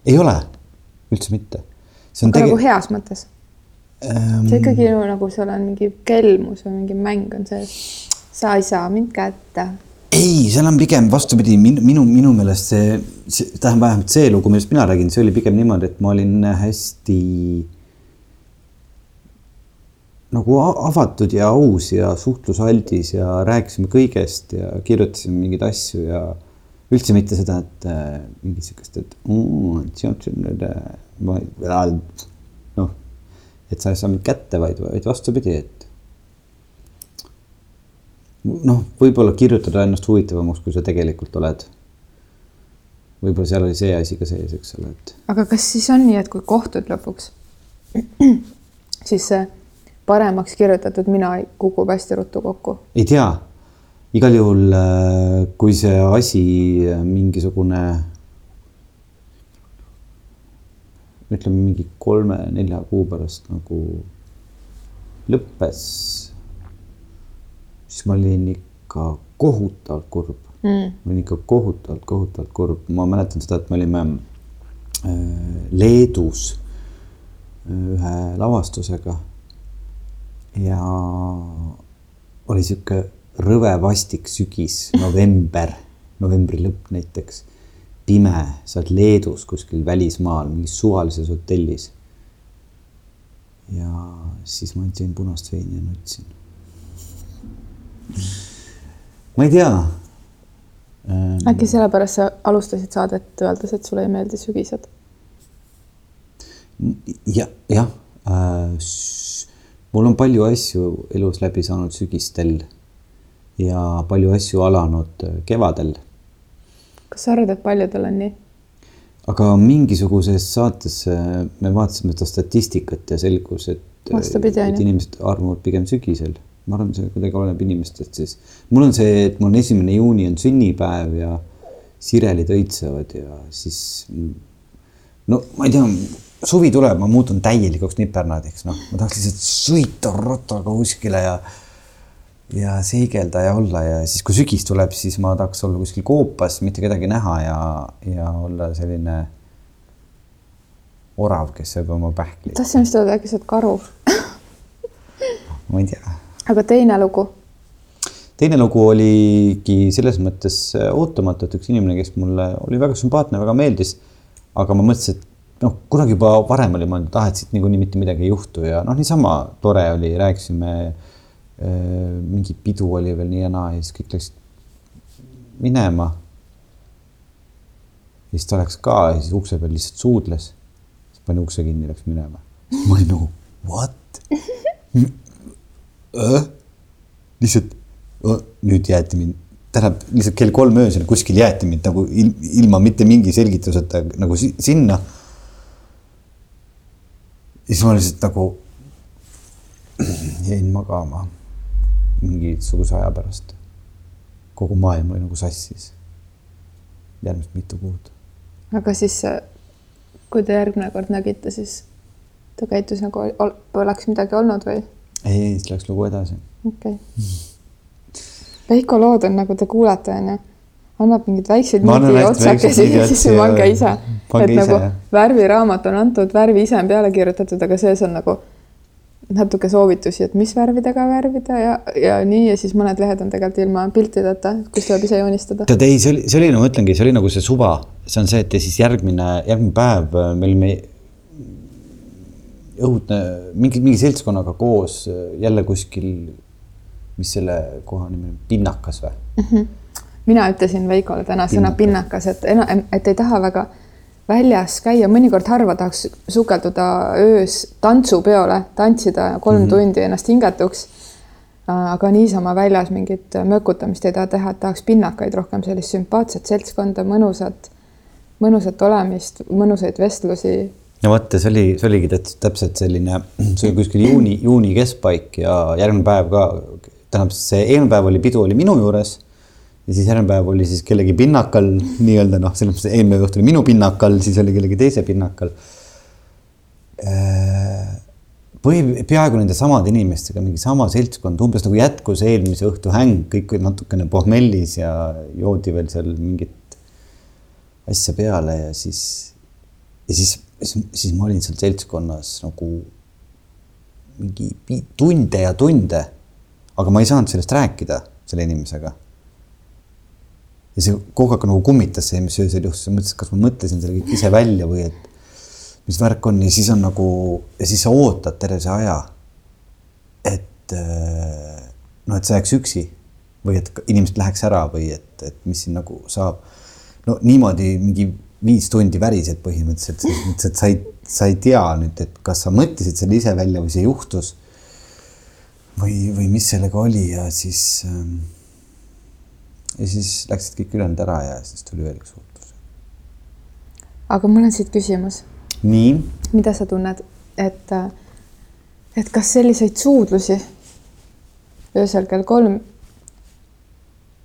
A: ei ole, üldse mitte. see on
B: aga nagu heas mõttes?
A: ähm,
B: see ikkagi ju nagu seal on mingi kelmus või mingi mäng on see, sa ei saa mind kätte.
A: ei, seal on pigem vastupidi, minu, minu, minu meelest see, see, tähendab vähemalt see lugu, millest mina räägin, see oli pigem niimoodi, et ma olin hästi nagu avatud ja aus ja suhtlusaldis ja rääkisime kõigest ja kirjutasime mingeid asju ja üldse mitte seda, et äh, mingit sihukest, et "Mm, see on see nüüd äh, ma noh, et sa ei saa mind kätte, vaid, vaid vastupidi, et noh, võib-olla kirjutada ennast huvitavamaks, kui sa tegelikult oled. võib-olla seal oli see asi ka sees, eks ole, et
B: aga kas siis on nii, et kui kohtud lõpuks, siis see paremaks kirjutatud mina kukub hästi ruttu kokku?
A: ei tea, igal juhul, kui see asi äh, mingisugune ütleme mingi kolme-nelja kuu pärast nagu lõppes, siis ma olin ikka kohutavalt kurb. Mm.. ma olin ikka kohutavalt, kohutavalt kurb, ma mäletan seda, et me olime äh, Leedus äh, ühe lavastusega ja oli sihuke rõve vastik sügis, november, novembri lõpp näiteks. pime, sa oled Leedus kuskil välismaal mingis suvalises hotellis. ja siis ma jõin punast veini ja nutsin. ma ei tea.
B: äkki sellepärast sa alustasid saadet öeldes, et sulle ei meeldi sügised?
A: ja, jah äh, mul on palju asju elus läbi saanud sügistel ja palju asju alanud kevadel.
B: kas sa arvad, et paljudel on nii?
A: aga mingisuguses saates äh, me vaatasime seda statistikat ja selgus, et,
B: Vastupidi, on
A: et inimesed armuvad pigem sügisel. ma arvan, see kuidagi oleneb inimestest siis. mul on see, et mul on esimene juuni on sünnipäev ja sirelid õitsevad ja siis no ma ei tea, suvi tuleb, ma muutun täielikuks nipernadiks, noh, ma tahaks lihtsalt sõita rattaga kuskile ja ja seigelda ja olla ja siis, kui sügis tuleb, siis ma tahaks olla kuskil koopas, mitte kedagi näha ja, ja olla selline orav, kes sööb oma pähkli.
B: tahtsin just öelda, äkki sa oled karu.
A: ma ei tea.
B: aga teine lugu?
A: teine lugu oligi selles mõttes ootamatu, et üks inimene, kes mulle oli väga sümpaatne, väga meeldis. aga ma mõtlesin, et noh, kunagi juba varem oli mõeldud, ah, et siit niikuinii mitte midagi ei juhtu ja noh, niisama tore oli, rääkisime mingi pidu oli veel nii ja naa ja siis kõik läksid minema. ja siis ta läks ka ja siis ukse peal lihtsalt suudles. siis pani ukse kinni, läks minema. ma olin nagu what lihtsalt oh, nüüd jäeti mind, tähendab lihtsalt kell kolm öösel kuskil jäeti mind nagu il, ilma mitte mingi selgituseta nagu si sinna. Siis ma lihtsalt nagu *clears throat* jäin magama mingisuguse aja pärast. kogu maailm oli nagu sassis. järgmised mitu kuud.
B: aga siis, kui te järgmine kord nägite, siis ta käitus nagu ol- oleks midagi olnud või?
A: ei, ei, siis läks lugu edasi.
B: okei okay. Veiko lood on nagu te kuulete, onju, annab mingeid väikseid otsakesi ja siis
A: ja
B: pange ise. Et
A: ise,
B: nagu värviraamat on antud, värvi ise on peale kirjutatud, aga sees on nagu natuke soovitusi, et mis värvidega värvida ja, ja nii ja siis mõned lehed on tegelikult ilma piltideta, kus tuleb ise joonistada.
A: tead, ei, see oli, see oli, no ma ütlengi, see oli nagu see suva, see on see, et ja siis järgmine, järgmine päev äh, me olime õudne, mingi, mingi seltskonnaga koos äh, jälle kuskil, mis selle koha nimi on, Pinnakas või?
B: mina ütlesin Veikole täna sõna pinnakas, et et ei taha väga väljas käia, mõnikord harva tahaks sukelduda öös tantsupeole, tantsida kolm mm -hmm. tundi ennast hingetuks. aga niisama väljas mingit mökutamist ei taha teha, et tahaks pinnakaid rohkem, sellist sümpaatset seltskonda, mõnusat, mõnusat olemist, mõnusaid vestlusi.
A: no vot, see oli, see oligi täpselt, täpselt selline, see oli kuskil juuni, juuni keskpaik ja järgmine päev ka, tähendab, see eelmine päev oli pidu oli minu juures ja siis järgmine päev oli siis kellegi pinnakal nii-öelda noh, selles mõttes eelmine õhtu oli minu pinnakal, siis oli kellegi teise pinnakal. põhi, peaaegu nende samade inimestega, mingi sama seltskond, umbes nagu jätkus eelmise õhtu häng, kõik olid natukene pohmellis ja joodi veel seal mingit asja peale ja siis, ja siis, siis, siis ma olin seal seltskonnas nagu mingi tunde ja tunde. aga ma ei saanud sellest rääkida selle inimesega. Ja see kogu aeg nagu kummitas see, mis öösel juhtus, mõtlesin, kas ma mõtlesin selle kõik ise välja või et mis värk on ja siis on nagu ja siis sa ootad terve see aja. et äh, noh, et sa jääks üksi või et inimesed läheks ära või et, et mis siin nagu saab. no niimoodi mingi viis tundi värised põhimõtteliselt, mõttes, et sa ei, sa ei tea nüüd, et kas sa mõtlesid selle ise välja või see juhtus. või, või mis sellega oli ja siis ähm, ja siis läksid kõik ülejäänud ära ja siis tuli veel üks suhtlus.
B: aga mul on siit küsimus
A: nii.
B: mida sa tunned, et, et kas selliseid suudlusi öösel kell kolm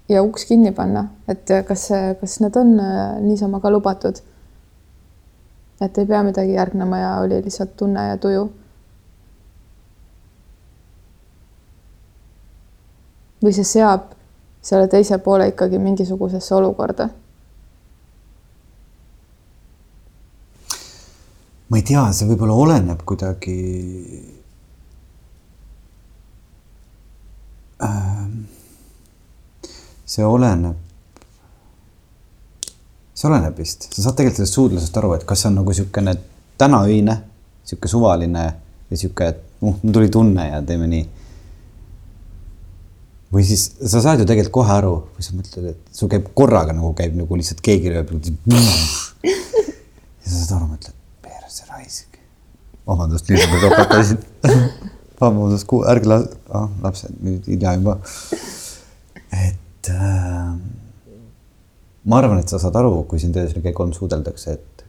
B: ja uks kinni panna, et kas, kas need on äh, niisama ka lubatud? et ei pea midagi järgnema ja oli lihtsalt tunne ja tuju. või see seab selle teise poole ikkagi mingisugusesse olukorda
A: ma ei tea, see võib-olla oleneb kuidagi ähm,. see oleneb, see oleneb vist, sa saad tegelikult sellest suudlusest aru, et kas see on nagu niisugune tänaöine, niisugune suvaline ja niisugune, et uh, mul tuli tunne ja teeme nii. Või siis sa saad ju tegelikult kohe aru, või sa mõtled, et sul käib korraga nagu käib nagu lihtsalt keegi lööb. *laughs* ja sa saad aru, mõtled vabandust, nüüd ma topeldasin *laughs* vabandust, ärge las- ah,, lapsed nüüd hilja juba. et äh, ma arvan, et sa saad aru, kui sind öösel kell kolm suudeldakse, et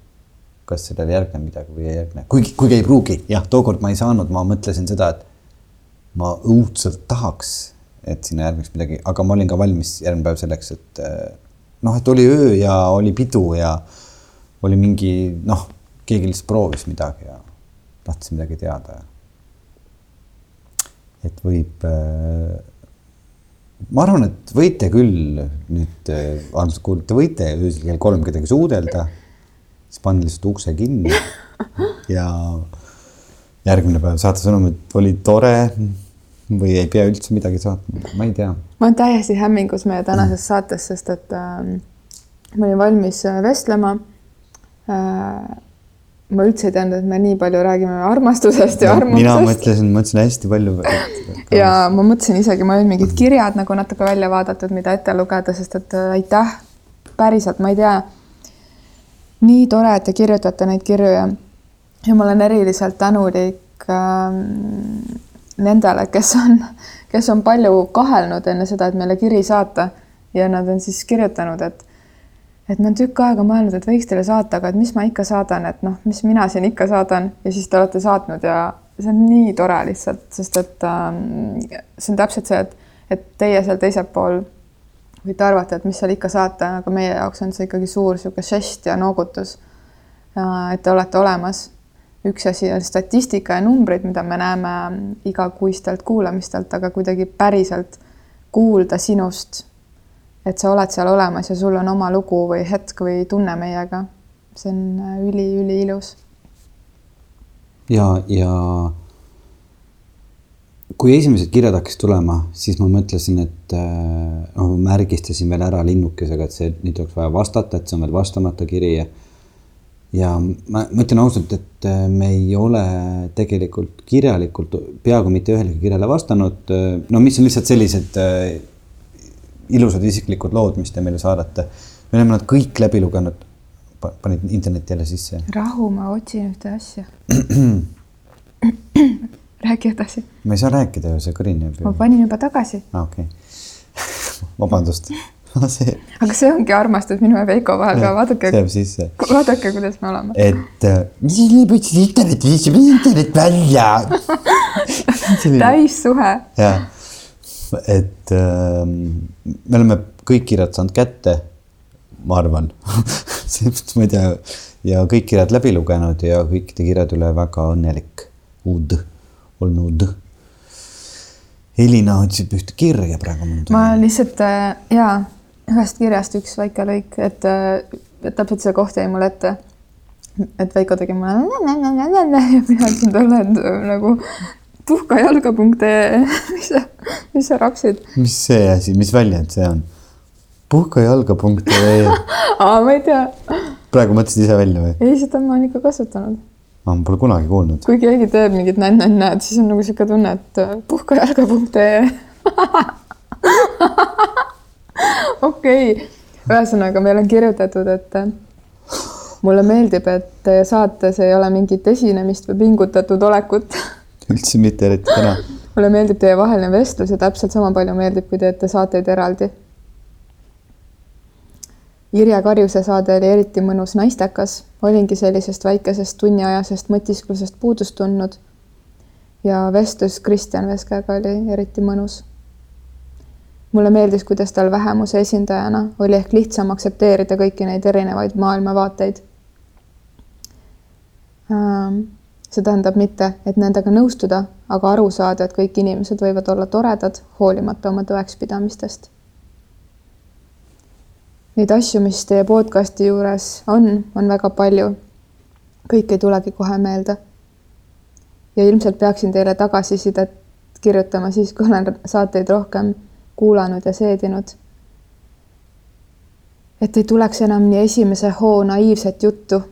A: kas sellele järgneb midagi või ei järgne, kuigi, kuigi ei pruugi, jah, tookord ma ei saanud, ma mõtlesin seda, et ma õudselt tahaks, et sinna järgneks midagi, aga ma olin ka valmis järgmine päev selleks, et äh, noh, et oli öö ja oli pidu ja oli mingi noh, keegi lihtsalt proovis midagi ja tahtis midagi teada. et võib äh,. ma arvan, et võite küll nüüd äh,, armsad kuulajad, te võite öösel kell kolm kedagi suudelda, siis panna lihtsalt ukse kinni *laughs* ja järgmine päev saata sõnum, et oli tore või ei pea üldse midagi saatma, ma ei tea.
B: ma olen täiesti hämmingus meie tänases saates, sest et äh, ma olin valmis äh, vestlema äh, ma üldse ei teadnud, et me nii palju räägime armastusest ja no, armusest.
A: mina mõtlesin, mõtlesin hästi palju.
B: ja ma mõtlesin isegi, ma olin mingid kirjad nagu natuke välja vaadatud, mida ette lugeda, sest et äh, aitäh, päriselt, ma ei tea. nii tore, et te kirjutate neid kirju ja, ja ma olen eriliselt tänulik äh, nendele, kes on, kes on palju kahelnud enne seda, et meile kiri saata ja nad on siis kirjutanud, et et ma olen tükk aega mõelnud, et võiks teile saata, aga et mis ma ikka saadan, et noh, mis mina siin ikka saadan ja siis te olete saatnud ja see on nii tore lihtsalt, sest et ähm, see on täpselt see, et, et teie seal teisel pool võite arvata, et mis seal ikka saata, aga meie jaoks on see ikkagi suur niisugune žest ja noogutus. et te olete olemas. Üks asi on statistika ja numbrid, mida me näeme igakuistelt kuulamistelt, aga kuidagi päriselt kuulda sinust et sa oled seal olemas ja sul on oma lugu või hetk või tunne meiega. see on üli-üliilus.
A: Äh, ja, ja kui esimesed kirjad hakkasid tulema, siis ma mõtlesin, et äh, noh, märgistasin veel ära linnukesega, et see, nüüd oleks vaja vastata, et see on veel vastamata kiri ja ja ma, ma ütlen ausalt, et äh, me ei ole tegelikult kirjalikult peaaegu mitte ühelegi kirjale vastanud. no mis on lihtsalt sellised ilusad isiklikud lood, mis te meile saadate. me oleme nad kõik läbi lugenud. panid internetti jälle sisse?
B: rahu, ma otsin ühte asja *clears throat* räägi edasi.
A: ma ei saa rääkida ju, see kõrineb.
B: ma panin juba tagasi.
A: aa, okei okay. *laughs* vabandust *laughs*
B: see. aga see ongi armastus minu ja Veiko vahel ka, vaadake.
A: see jääb sisse.
B: vaadake, kuidas me oleme.
A: et äh, mis siis nii võtsid internetti, viisime internet välja *laughs*
B: täissuhe.
A: jah et äh, me oleme kõik kirjad saanud kätte, ma arvan *laughs* ma ei tea, ja kõik kirjad läbi lugenud ja kõikide kirjade üle väga õnnelik. Ud olnud. Elina otsib ühte kirja praegu.
B: ma lihtsalt äh, jaa, ühest kirjast üks väike lõik, et, et täpselt see koht jäi mulle ette. et Veiko tegi mulle *laughs* ja mina ütlesin talle, et nagu puhkajalga.ee, *laughs* mis sa, mis sa rapsid?
A: mis see asi, mis väljend see on? puhkajalga.ee *laughs*
B: aa, ma ei tea.
A: praegu mõtlesid ise välja või?
B: ei, seda ma olen ikka kasutanud.
A: ma pole kunagi kuulnud.
B: kui keegi teeb mingit nänn-nänn-näed, siis on nagu sihuke tunne, et äh, puhkajalga.ee *laughs* okei okay., ühesõnaga meil on kirjutatud, et äh, mulle meeldib, et saates ei ole mingit esinemist või pingutatud olekut *laughs*
A: üldse mitte eriti kena.
B: mulle meeldib teie vaheline vestlus ja täpselt sama palju meeldib, kui teete saateid eraldi. Irje Karjuse saade oli eriti mõnus naistekas, olingi sellisest väikesest tunniajasest mõtisklusest puudust tundnud. ja vestlus Kristjan Veskega oli eriti mõnus. Mulle meeldis, kuidas tal vähemuse esindajana oli ehk lihtsam aktsepteerida kõiki neid erinevaid maailmavaateid ähm see tähendab mitte, et nendega nõustuda, aga aru saada, et kõik inimesed võivad olla toredad, hoolimata oma tõekspidamistest. Neid asju, mis teie podcasti juures on, on väga palju. kõik ei tulegi kohe meelde. ja ilmselt peaksin teile tagasisidet kirjutama siis, kui olen saateid rohkem kuulanud ja seedinud. et ei tuleks enam nii esimese hoo naiivset juttu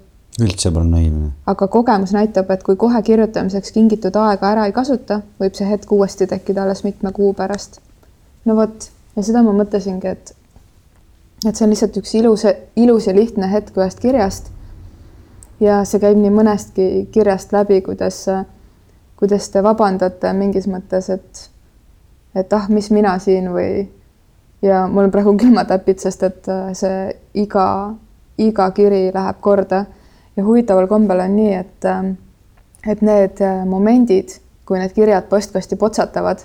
A: üldse pole naiivne.
B: aga kogemus näitab, et kui kohe kirjutamiseks kingitud aega ära ei kasuta, võib see hetk uuesti tekkida alles mitme kuu pärast. no vot, ja seda ma mõtlesingi, et et see on lihtsalt üks ilus, ilus ja lihtne hetk ühest kirjast. ja see käib nii mõnestki kirjast läbi, kuidas, kuidas te vabandate mingis mõttes, et et ah, mis mina siin või ja mul on praegu külmatäpid, sest et see iga, iga kiri läheb korda ja huvitaval kombel on nii, et, ähm, et need äh, momendid, kui need kirjad postkasti potsatavad,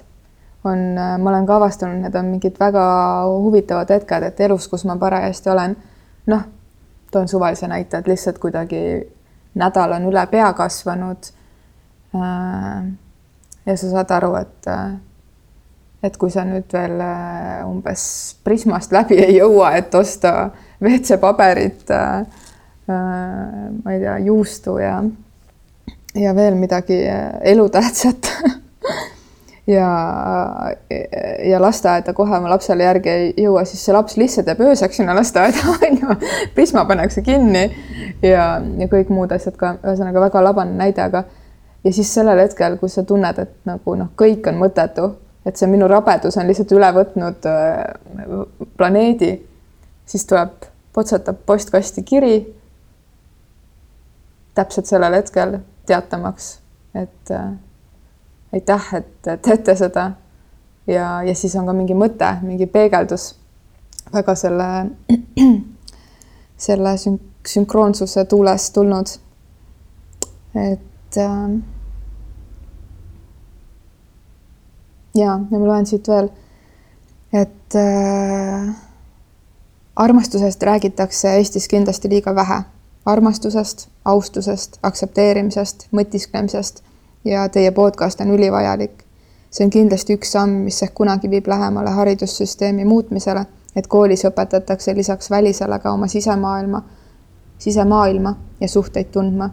B: on, äh, ma olen ka avastanud, need on mingid väga huvitavad hetked, et elus, kus ma parajasti olen, noh, toon suvalise näite, et lihtsalt kuidagi nädal on üle pea kasvanud. Äh, ja sa saad aru, et, et kui sa nüüd veel umbes Prismast läbi ei jõua, et osta WC-paberit Äh, ma ei tea, juustu ja, ja veel midagi äh, elutähtsat *laughs* ja, ja lasteaeda kohe oma lapsele järgi ei jõua, siis see laps lihtsalt jääb ööseks sinna lasteaeda, *laughs* on ju. Prisma pannakse kinni ja, ja kõik muud asjad ka, ühesõnaga väga labane näide, aga ja siis sellel hetkel, kus sa tunned, et nagu noh, kõik on mõttetu, et see minu rabedus on lihtsalt üle võtnud äh, planeedi, siis tuleb, potsatab postkasti kiri täpselt sellel hetkel teatamaks, et äh, aitäh, et teete seda. ja, ja siis on ka mingi mõte, mingi peegeldus väga selle, *clears throat* selle sünk-, sünkroonsuse tuules tulnud. et äh, ja, ja ma loen siit veel, et äh, armastusest räägitakse Eestis kindlasti liiga vähe armastusest, austusest, aktsepteerimisest, mõtisklemisest ja teie podcast on ülivajalik. see on kindlasti üks samm, mis ehk kunagi viib lähemale haridussüsteemi muutmisele, et koolis õpetatakse lisaks välisele ka oma sisemaailma, sisemaailma ja suhteid tundma,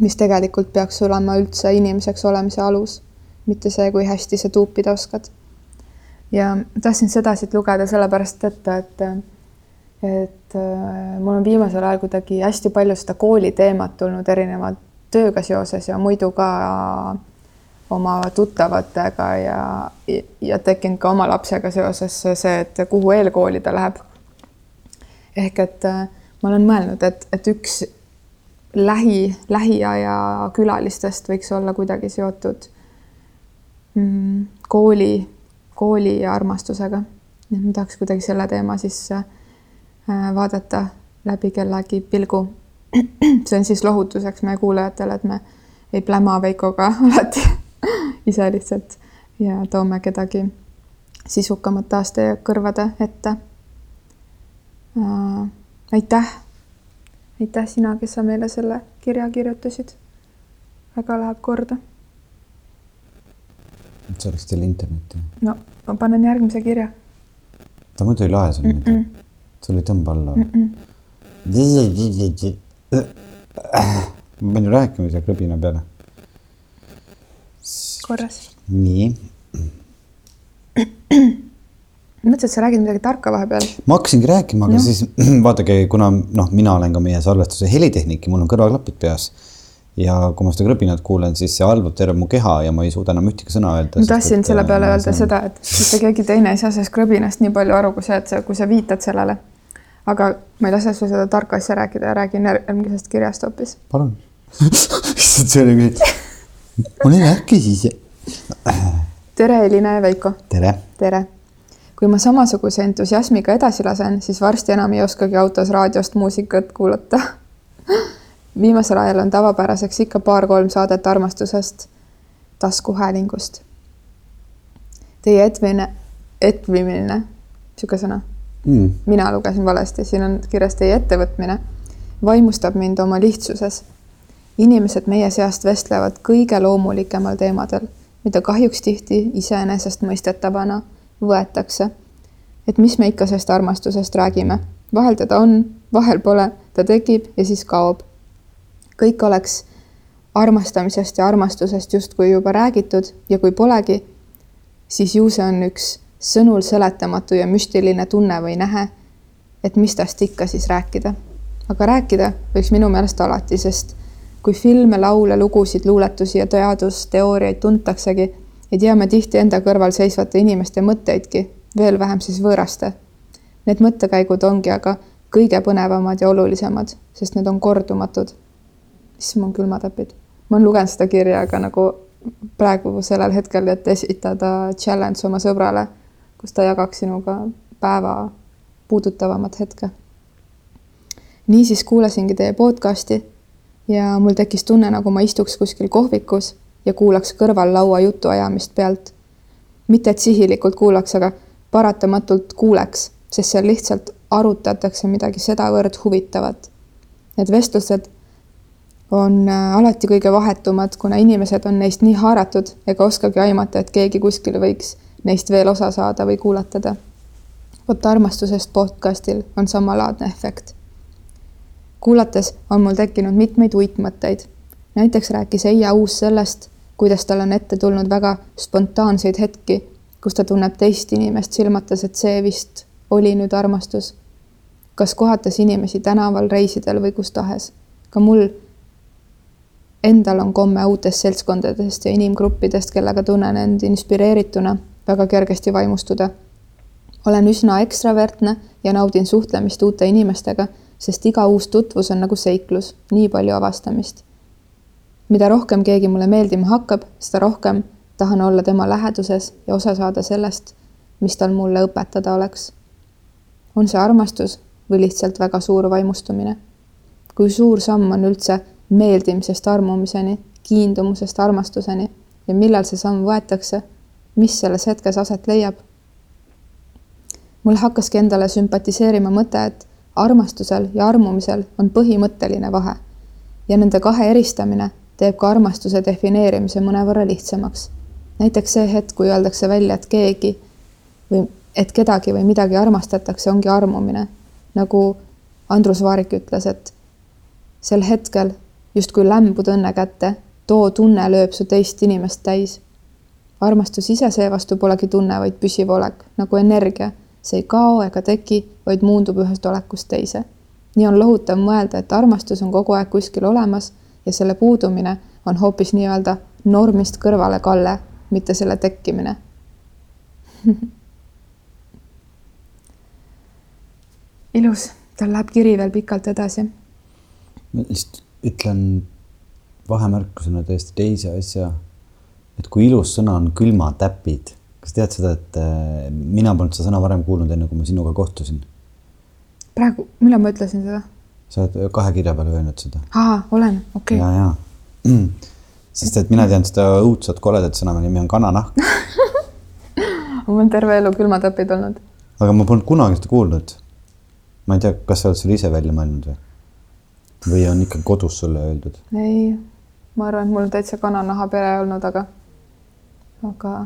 B: mis tegelikult peaks olema üldse inimeseks olemise alus, mitte see, kui hästi sa tuupida oskad. ja tahtsin seda siit lugeda sellepärast ette, et, et äh, mul on viimasel ajal kuidagi hästi palju seda kooli teemat tulnud erineva tööga seoses ja muidu ka oma tuttavatega ja, ja tekkinud ka oma lapsega seoses see, et kuhu eelkooli ta läheb. ehk et äh, ma olen mõelnud, et, et üks lähi, lähiaja külalistest võiks olla kuidagi seotud kooli, kooli ja armastusega. nii et ma tahaks kuidagi selle teema sisse äh, vaadata läbi kellegi pilgu. *clears throat* see on siis lohutuseks meie kuulajatele, et me ei pläma Veikoga *laughs* alati ise lihtsalt ja toome kedagi sisukamat taas teie kõrvade ette äh,. aitäh, aitäh sina, kes sa meile selle kirja kirjutasid. väga läheb korda
A: sa läksid jälle internetti.
B: no ma panen järgmise kirja.
A: ta muidu ei lae sul mm -mm. midagi. sul ei tõmba alla mm. -mm. ma pean ju rääkima selle krõbina peale.
B: korras.
A: nii,
B: mõtlesin, et sa räägid midagi tarka vahepeal.
A: ma hakkasingi rääkima, aga no. siis *clears throat* vaadake, kuna noh, mina olen ka meie salvestuse helitehnik ja mul on kõrvaklapid peas. Ja kui ma seda krõbinat kuulen, siis see halvab terve mu keha ja ma ei suuda enam ühtegi sõna öelda.
B: ma tahtsin selle peale öelda seda, et mitte keegi teine ei saa sellest krõbinast nii palju aru, kui sa, et sa, kui sa viitad sellele. aga ma ei lase sul seda tarka asja rääkida ja räägin järgmisest kirjast hoopis.
A: palun. *laughs* issand, see oli küll. ole äkki siis.
B: tere, Elina ja Veiko.
A: tere.
B: tere. kui ma samasuguse entusiasmiga edasi lasen, siis varsti enam ei oskagi autos raadiost muusikat kuulata. *laughs* viimasel ajal on tavapäraseks ikka paar-kolm saadet armastusest taskuhäälingust. Teie etvine, etvimine, niisugune sõna
A: Mm.
B: mina lugesin valesti, siin on kirjas teie ettevõtmine, vaimustab mind oma lihtsuses. inimesed meie seast vestlevad kõige loomulikemal teemadel, mida kahjuks tihti iseenesestmõistetavana võetakse. et mis me ikka sellest armastusest räägime, vahel teda on, vahel pole, ta tekib ja siis kaob. Kõik oleks armastamisest ja armastusest justkui juba räägitud ja kui polegi, siis ju see on üks sõnul seletamatu ja müstiline tunne või nähe, et mis tast ikka siis rääkida. aga rääkida võiks minu meelest alati, sest kui filme, laule, lugusid, luuletusi ja teadusteooriaid tuntaksegi, ei tea me tihti enda kõrval seisvate inimeste mõtteidki, veel vähem siis võõraste. Need mõttekäigud ongi aga kõige põnevamad ja olulisemad, sest need on kordumatud. issand, mul on külmatapid. ma olen lugenud seda kirja, aga nagu praegu sellel hetkel, et esitada challenge oma sõbrale, kus ta jagaks sinuga päeva puudutavamat hetke. niisiis kuulasingi teie podcasti ja mul tekkis tunne, nagu ma istuks kuskil kohvikus ja kuulaks kõrval laua jutuajamist pealt. mitte et sihilikult kuulaks, aga paratamatult kuuleks, sest seal lihtsalt arutatakse midagi sedavõrd huvitavat. Need vestlused on äh, alati kõige vahetumad, kuna inimesed on neist nii haaratud ega oskagi aimata, et keegi kuskil võiks neist veel osa saada või kuulatada. vot armastusest podcastil on samalaadne efekt. kuulates on mul tekkinud mitmeid uitmõtteid. näiteks rääkis Eija Uus sellest, kuidas tal on ette tulnud väga spontaanseid hetki, kus ta tunneb teist inimest silmates, et see vist oli nüüd armastus. kas kohates inimesi tänaval, reisidel või kus tahes. ka mul endal on komme uutest seltskondadest ja inimgruppidest, kellega tunnen end inspireerituna väga kergesti vaimustuda. olen üsna ekstravertne ja naudin suhtlemist uute inimestega, sest iga uus tutvus on nagu seiklus, nii palju avastamist. mida rohkem keegi mulle meeldima hakkab, seda rohkem tahan olla tema läheduses ja osa saada sellest, mis tal mulle õpetada oleks. on see armastus või lihtsalt väga suur vaimustumine? kui suur samm on üldse meeldimisest armumiseni, kiindumusest armastuseni ja millal see samm võetakse, mis selles hetkes aset leiab? mul hakkaski endale sümpatiseerima mõte, et armastusel ja armumisel on põhimõtteline vahe ja nende kahe eristamine teeb ka armastuse defineerimise mõnevõrra lihtsamaks. näiteks see hetk, kui öeldakse välja, et keegi või et kedagi või midagi armastatakse, ongi armumine. nagu Andrus Vaarik ütles, et sel hetkel justkui lämbud õnne kätte, too tunne lööb su teist inimest täis. armastus ise seevastu polegi tunne, vaid püsiv olek nagu energia, see ei kao ega teki, vaid muundub ühest olekust teise. nii on lohutav mõelda, et armastus on kogu aeg kuskil olemas ja selle puudumine on hoopis nii-öelda normist kõrvalekalle, mitte selle tekkimine. *laughs* ilus, tal läheb kiri veel pikalt edasi
A: lihtsalt ütlen vahemärkusena täiesti teise asja. et kui ilus sõna on külmatäpid, kas tead seda, et äh, mina polnud seda sõna varem kuulnud, enne kui ma sinuga kohtusin.
B: praegu, millal ma ütlesin seda?
A: sa oled kahe kirja peale öelnud seda.
B: aa, olen, okei
A: ja, ja. sest et mina tean seda õudset koledat sõna, mille nimi on kananahk, *laughs*
B: mul on terve elu külmatapid olnud.
A: aga ma polnud kunagi seda kuulnud. ma ei tea, kas sa oled selle ise välja mõelnud või? Või on ikka kodus sulle öeldud?
B: ei, ma arvan, et mul täitsa kananaha pere olnud, aga, aga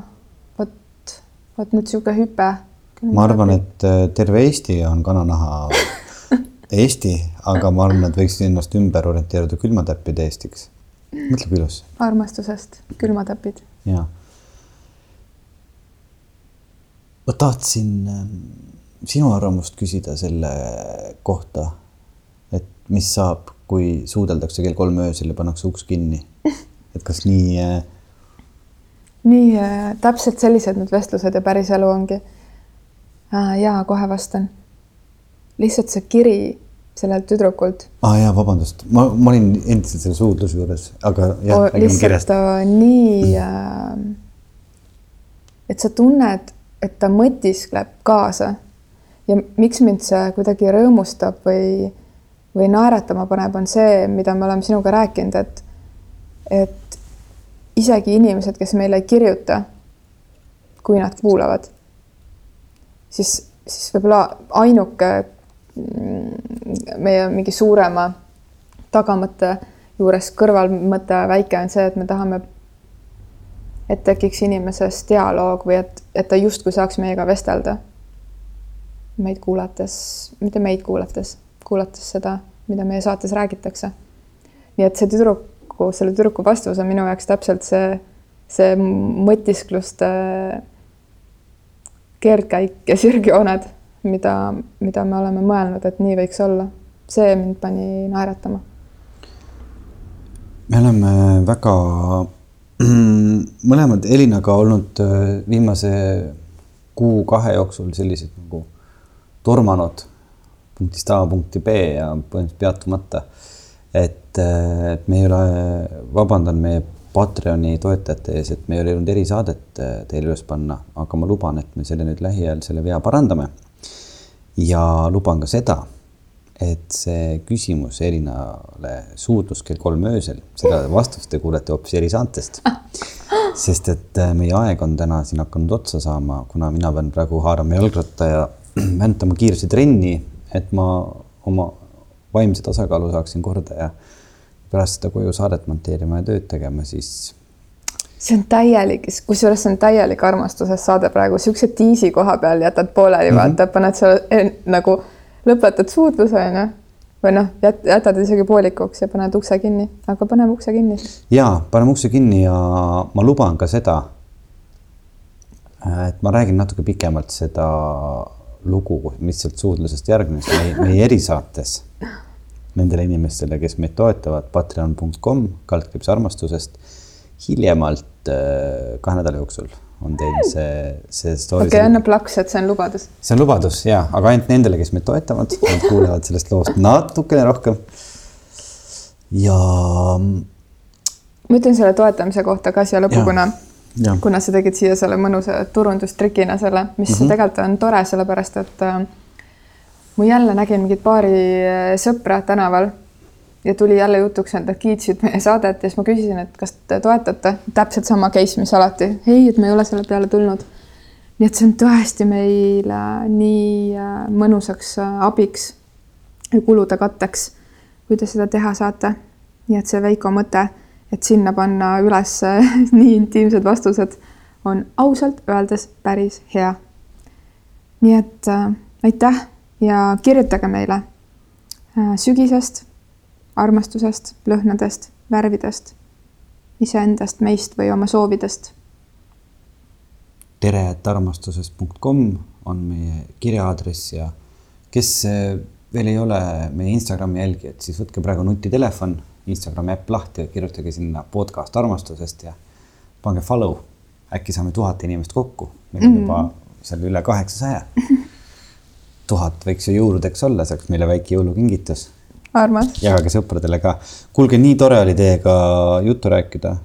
B: vot nüüd sihuke hüpe.
A: ma arvan, et äh, terve Eesti on kananaha *laughs* Eesti, aga ma arvan, et võiksid ennast ümber orienteeruda külmatäppide Eestiks. mõtle, kui ilus
B: armastusest külmatapid.
A: ja. ma tahtsin ähm, sinu arvamust küsida selle kohta, mis saab, kui suudeldakse kell kolm öösel ja pannakse uks kinni. et kas nii äh,
B: nii äh, täpselt sellised need vestlused ja päris elu ongi äh,. ja kohe vastan. lihtsalt see kiri sellelt tüdrukult
A: ah,, jaa, vabandust, ma, ma olin endiselt selle suudluse juures, aga jah
B: O-, lihtsalt nii äh,, et sa tunned, et ta mõtiskleb kaasa ja miks mind see kuidagi rõõmustab või, või naeratama paneb, on see, mida me oleme sinuga rääkinud, et, et isegi inimesed, kes meile ei kirjuta, kui nad kuulavad, siis, siis võib-olla ainuke mm, meie mingi suurema tagamõtte juures kõrvalmõte väike on see, et me tahame, et tekiks inimeses dialoog või et, et ta justkui saaks meiega vestelda. meid kuulates, mitte meid kuulates, kuulates seda, mida meie saates räägitakse. nii et see tüdruku, selle tüdruku vastus on minu jaoks täpselt see, see mõtiskluste keerdkäik ja sirgjooned, mida, mida me oleme mõelnud, et nii võiks olla. see mind pani naeratama
A: me oleme väga *clears throat* mõlemad Elinaga olnud äh, viimase kuu-kahe jooksul sellised nagu tormanud punktist A punkti B ja põhimõtteliselt peatumata. et, et me ei ole, vabandan meie Patreoni toetajate ees, et me ei ole jõudnud erisaadet äh, teile üles panna, aga ma luban, et me selle nüüd lähiajal selle vea parandame. ja luban ka seda, et see küsimus Elinale suudlus kell kolm öösel, seda vastust te kuulete hoopis erisaatest. *laughs* sest et äh, meie aeg on täna siin hakanud otsa saama, kuna mina pean praegu haarama jalgratta ja *clears throat* väntama kiiresti trenni, et ma oma vaimse tasakaalu saaksin korda ja pärast seda koju saadet monteerima ja tööd tegema, siis
B: see on täielik, kusjuures see on täielik armastusest saade praegu, siukse tiisi koha peal jätad pooleli mm, -hmm. vaata, paned seal en- nagu lõpetad suudluse onju. Või noh, jätad isegi poolikuks ja paned ukse kinni, aga paneme ukse kinni.
A: Ja paneme ukse kinni ja ma luban ka seda, et ma räägin natuke pikemalt seda lugu, mis sealt suudlusest järgnes meie, meie erisaates nendele inimestele, kes meid toetavad, patreon.com, kaldkriips armastusest. hiljemalt äh, kahe nädala jooksul on teil see, see story
B: okei okay,, anna plaks, et see on lubadus.
A: see on lubadus ja, aga ainult nendele, kes meid toetavad, nad kuulevad sellest loost natukene rohkem. ja
B: ma ütlen selle toetamise kohta ka siia lõppu, kuna. Kuna sa tegid siia selle mõnusa turundustrikina selle, mis mm. -hmm. tegelikult on tore, sellepärast et äh, ma jälle nägin mingit paari äh, sõpra tänaval ja tuli jälle jutuks, et nad kiitsid meie saadet ja siis ma küsisin, et kas te toetate, täpselt sama case, mis alati, ei, et me ei ole selle peale tulnud. nii et see on tõesti meile nii äh, mõnusaks äh, abiks ja kulude katteks, kui te seda teha saate. nii et see Veiko mõte, et sinna panna üles *laughs* nii intiimsed vastused, on ausalt öeldes päris hea. nii et äh, aitäh ja kirjutage meile äh, sügisest, armastusest, lõhnadest, värvidest, iseendast, meist või oma soovidest.
A: tere, et armastusest.com on meie kirjaaadress ja kes eh, veel ei ole meie Instagrami jälgijad, siis võtke praegu nutitelefon, Instagrami äpp lahti ja kirjutage sinna podcast armastusest ja pange follow. äkki saame tuhat inimest kokku, meil on juba seal üle kaheksasaja. *laughs* tuhat võiks ju jõuludeks olla, see oleks meile väike jõulukingitus. jagage sõpradele ka. kuulge, nii tore oli teiega juttu rääkida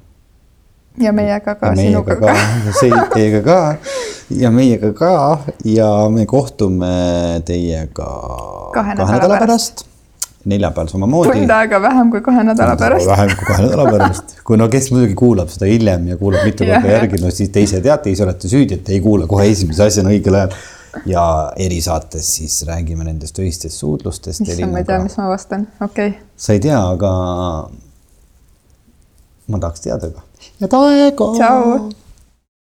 B: ja meiega ka sinuga
A: ka *laughs* ja teiega ka ja meiega ka ja me kohtume teiega
B: Kahe nädala pärast.
A: Neljapäeval samamoodi.
B: tund aega vähem kui kahe nädala pärast.
A: vähem kui kahe nädala pärast, *laughs* kui no kes muidugi kuulab seda hiljem ja kuulab mitu korda järgi, no siis te ise teate, ise olete süüdi, et ei kuula kohe esimese asjana õigel ajal. ja erisaates siis räägime nendest öistest suudlustest.
B: issand, ma ei tea, mis ma vastan, okei okay..
A: sa ei tea, aga ma tahaks teada ka. head aega.
B: tšau.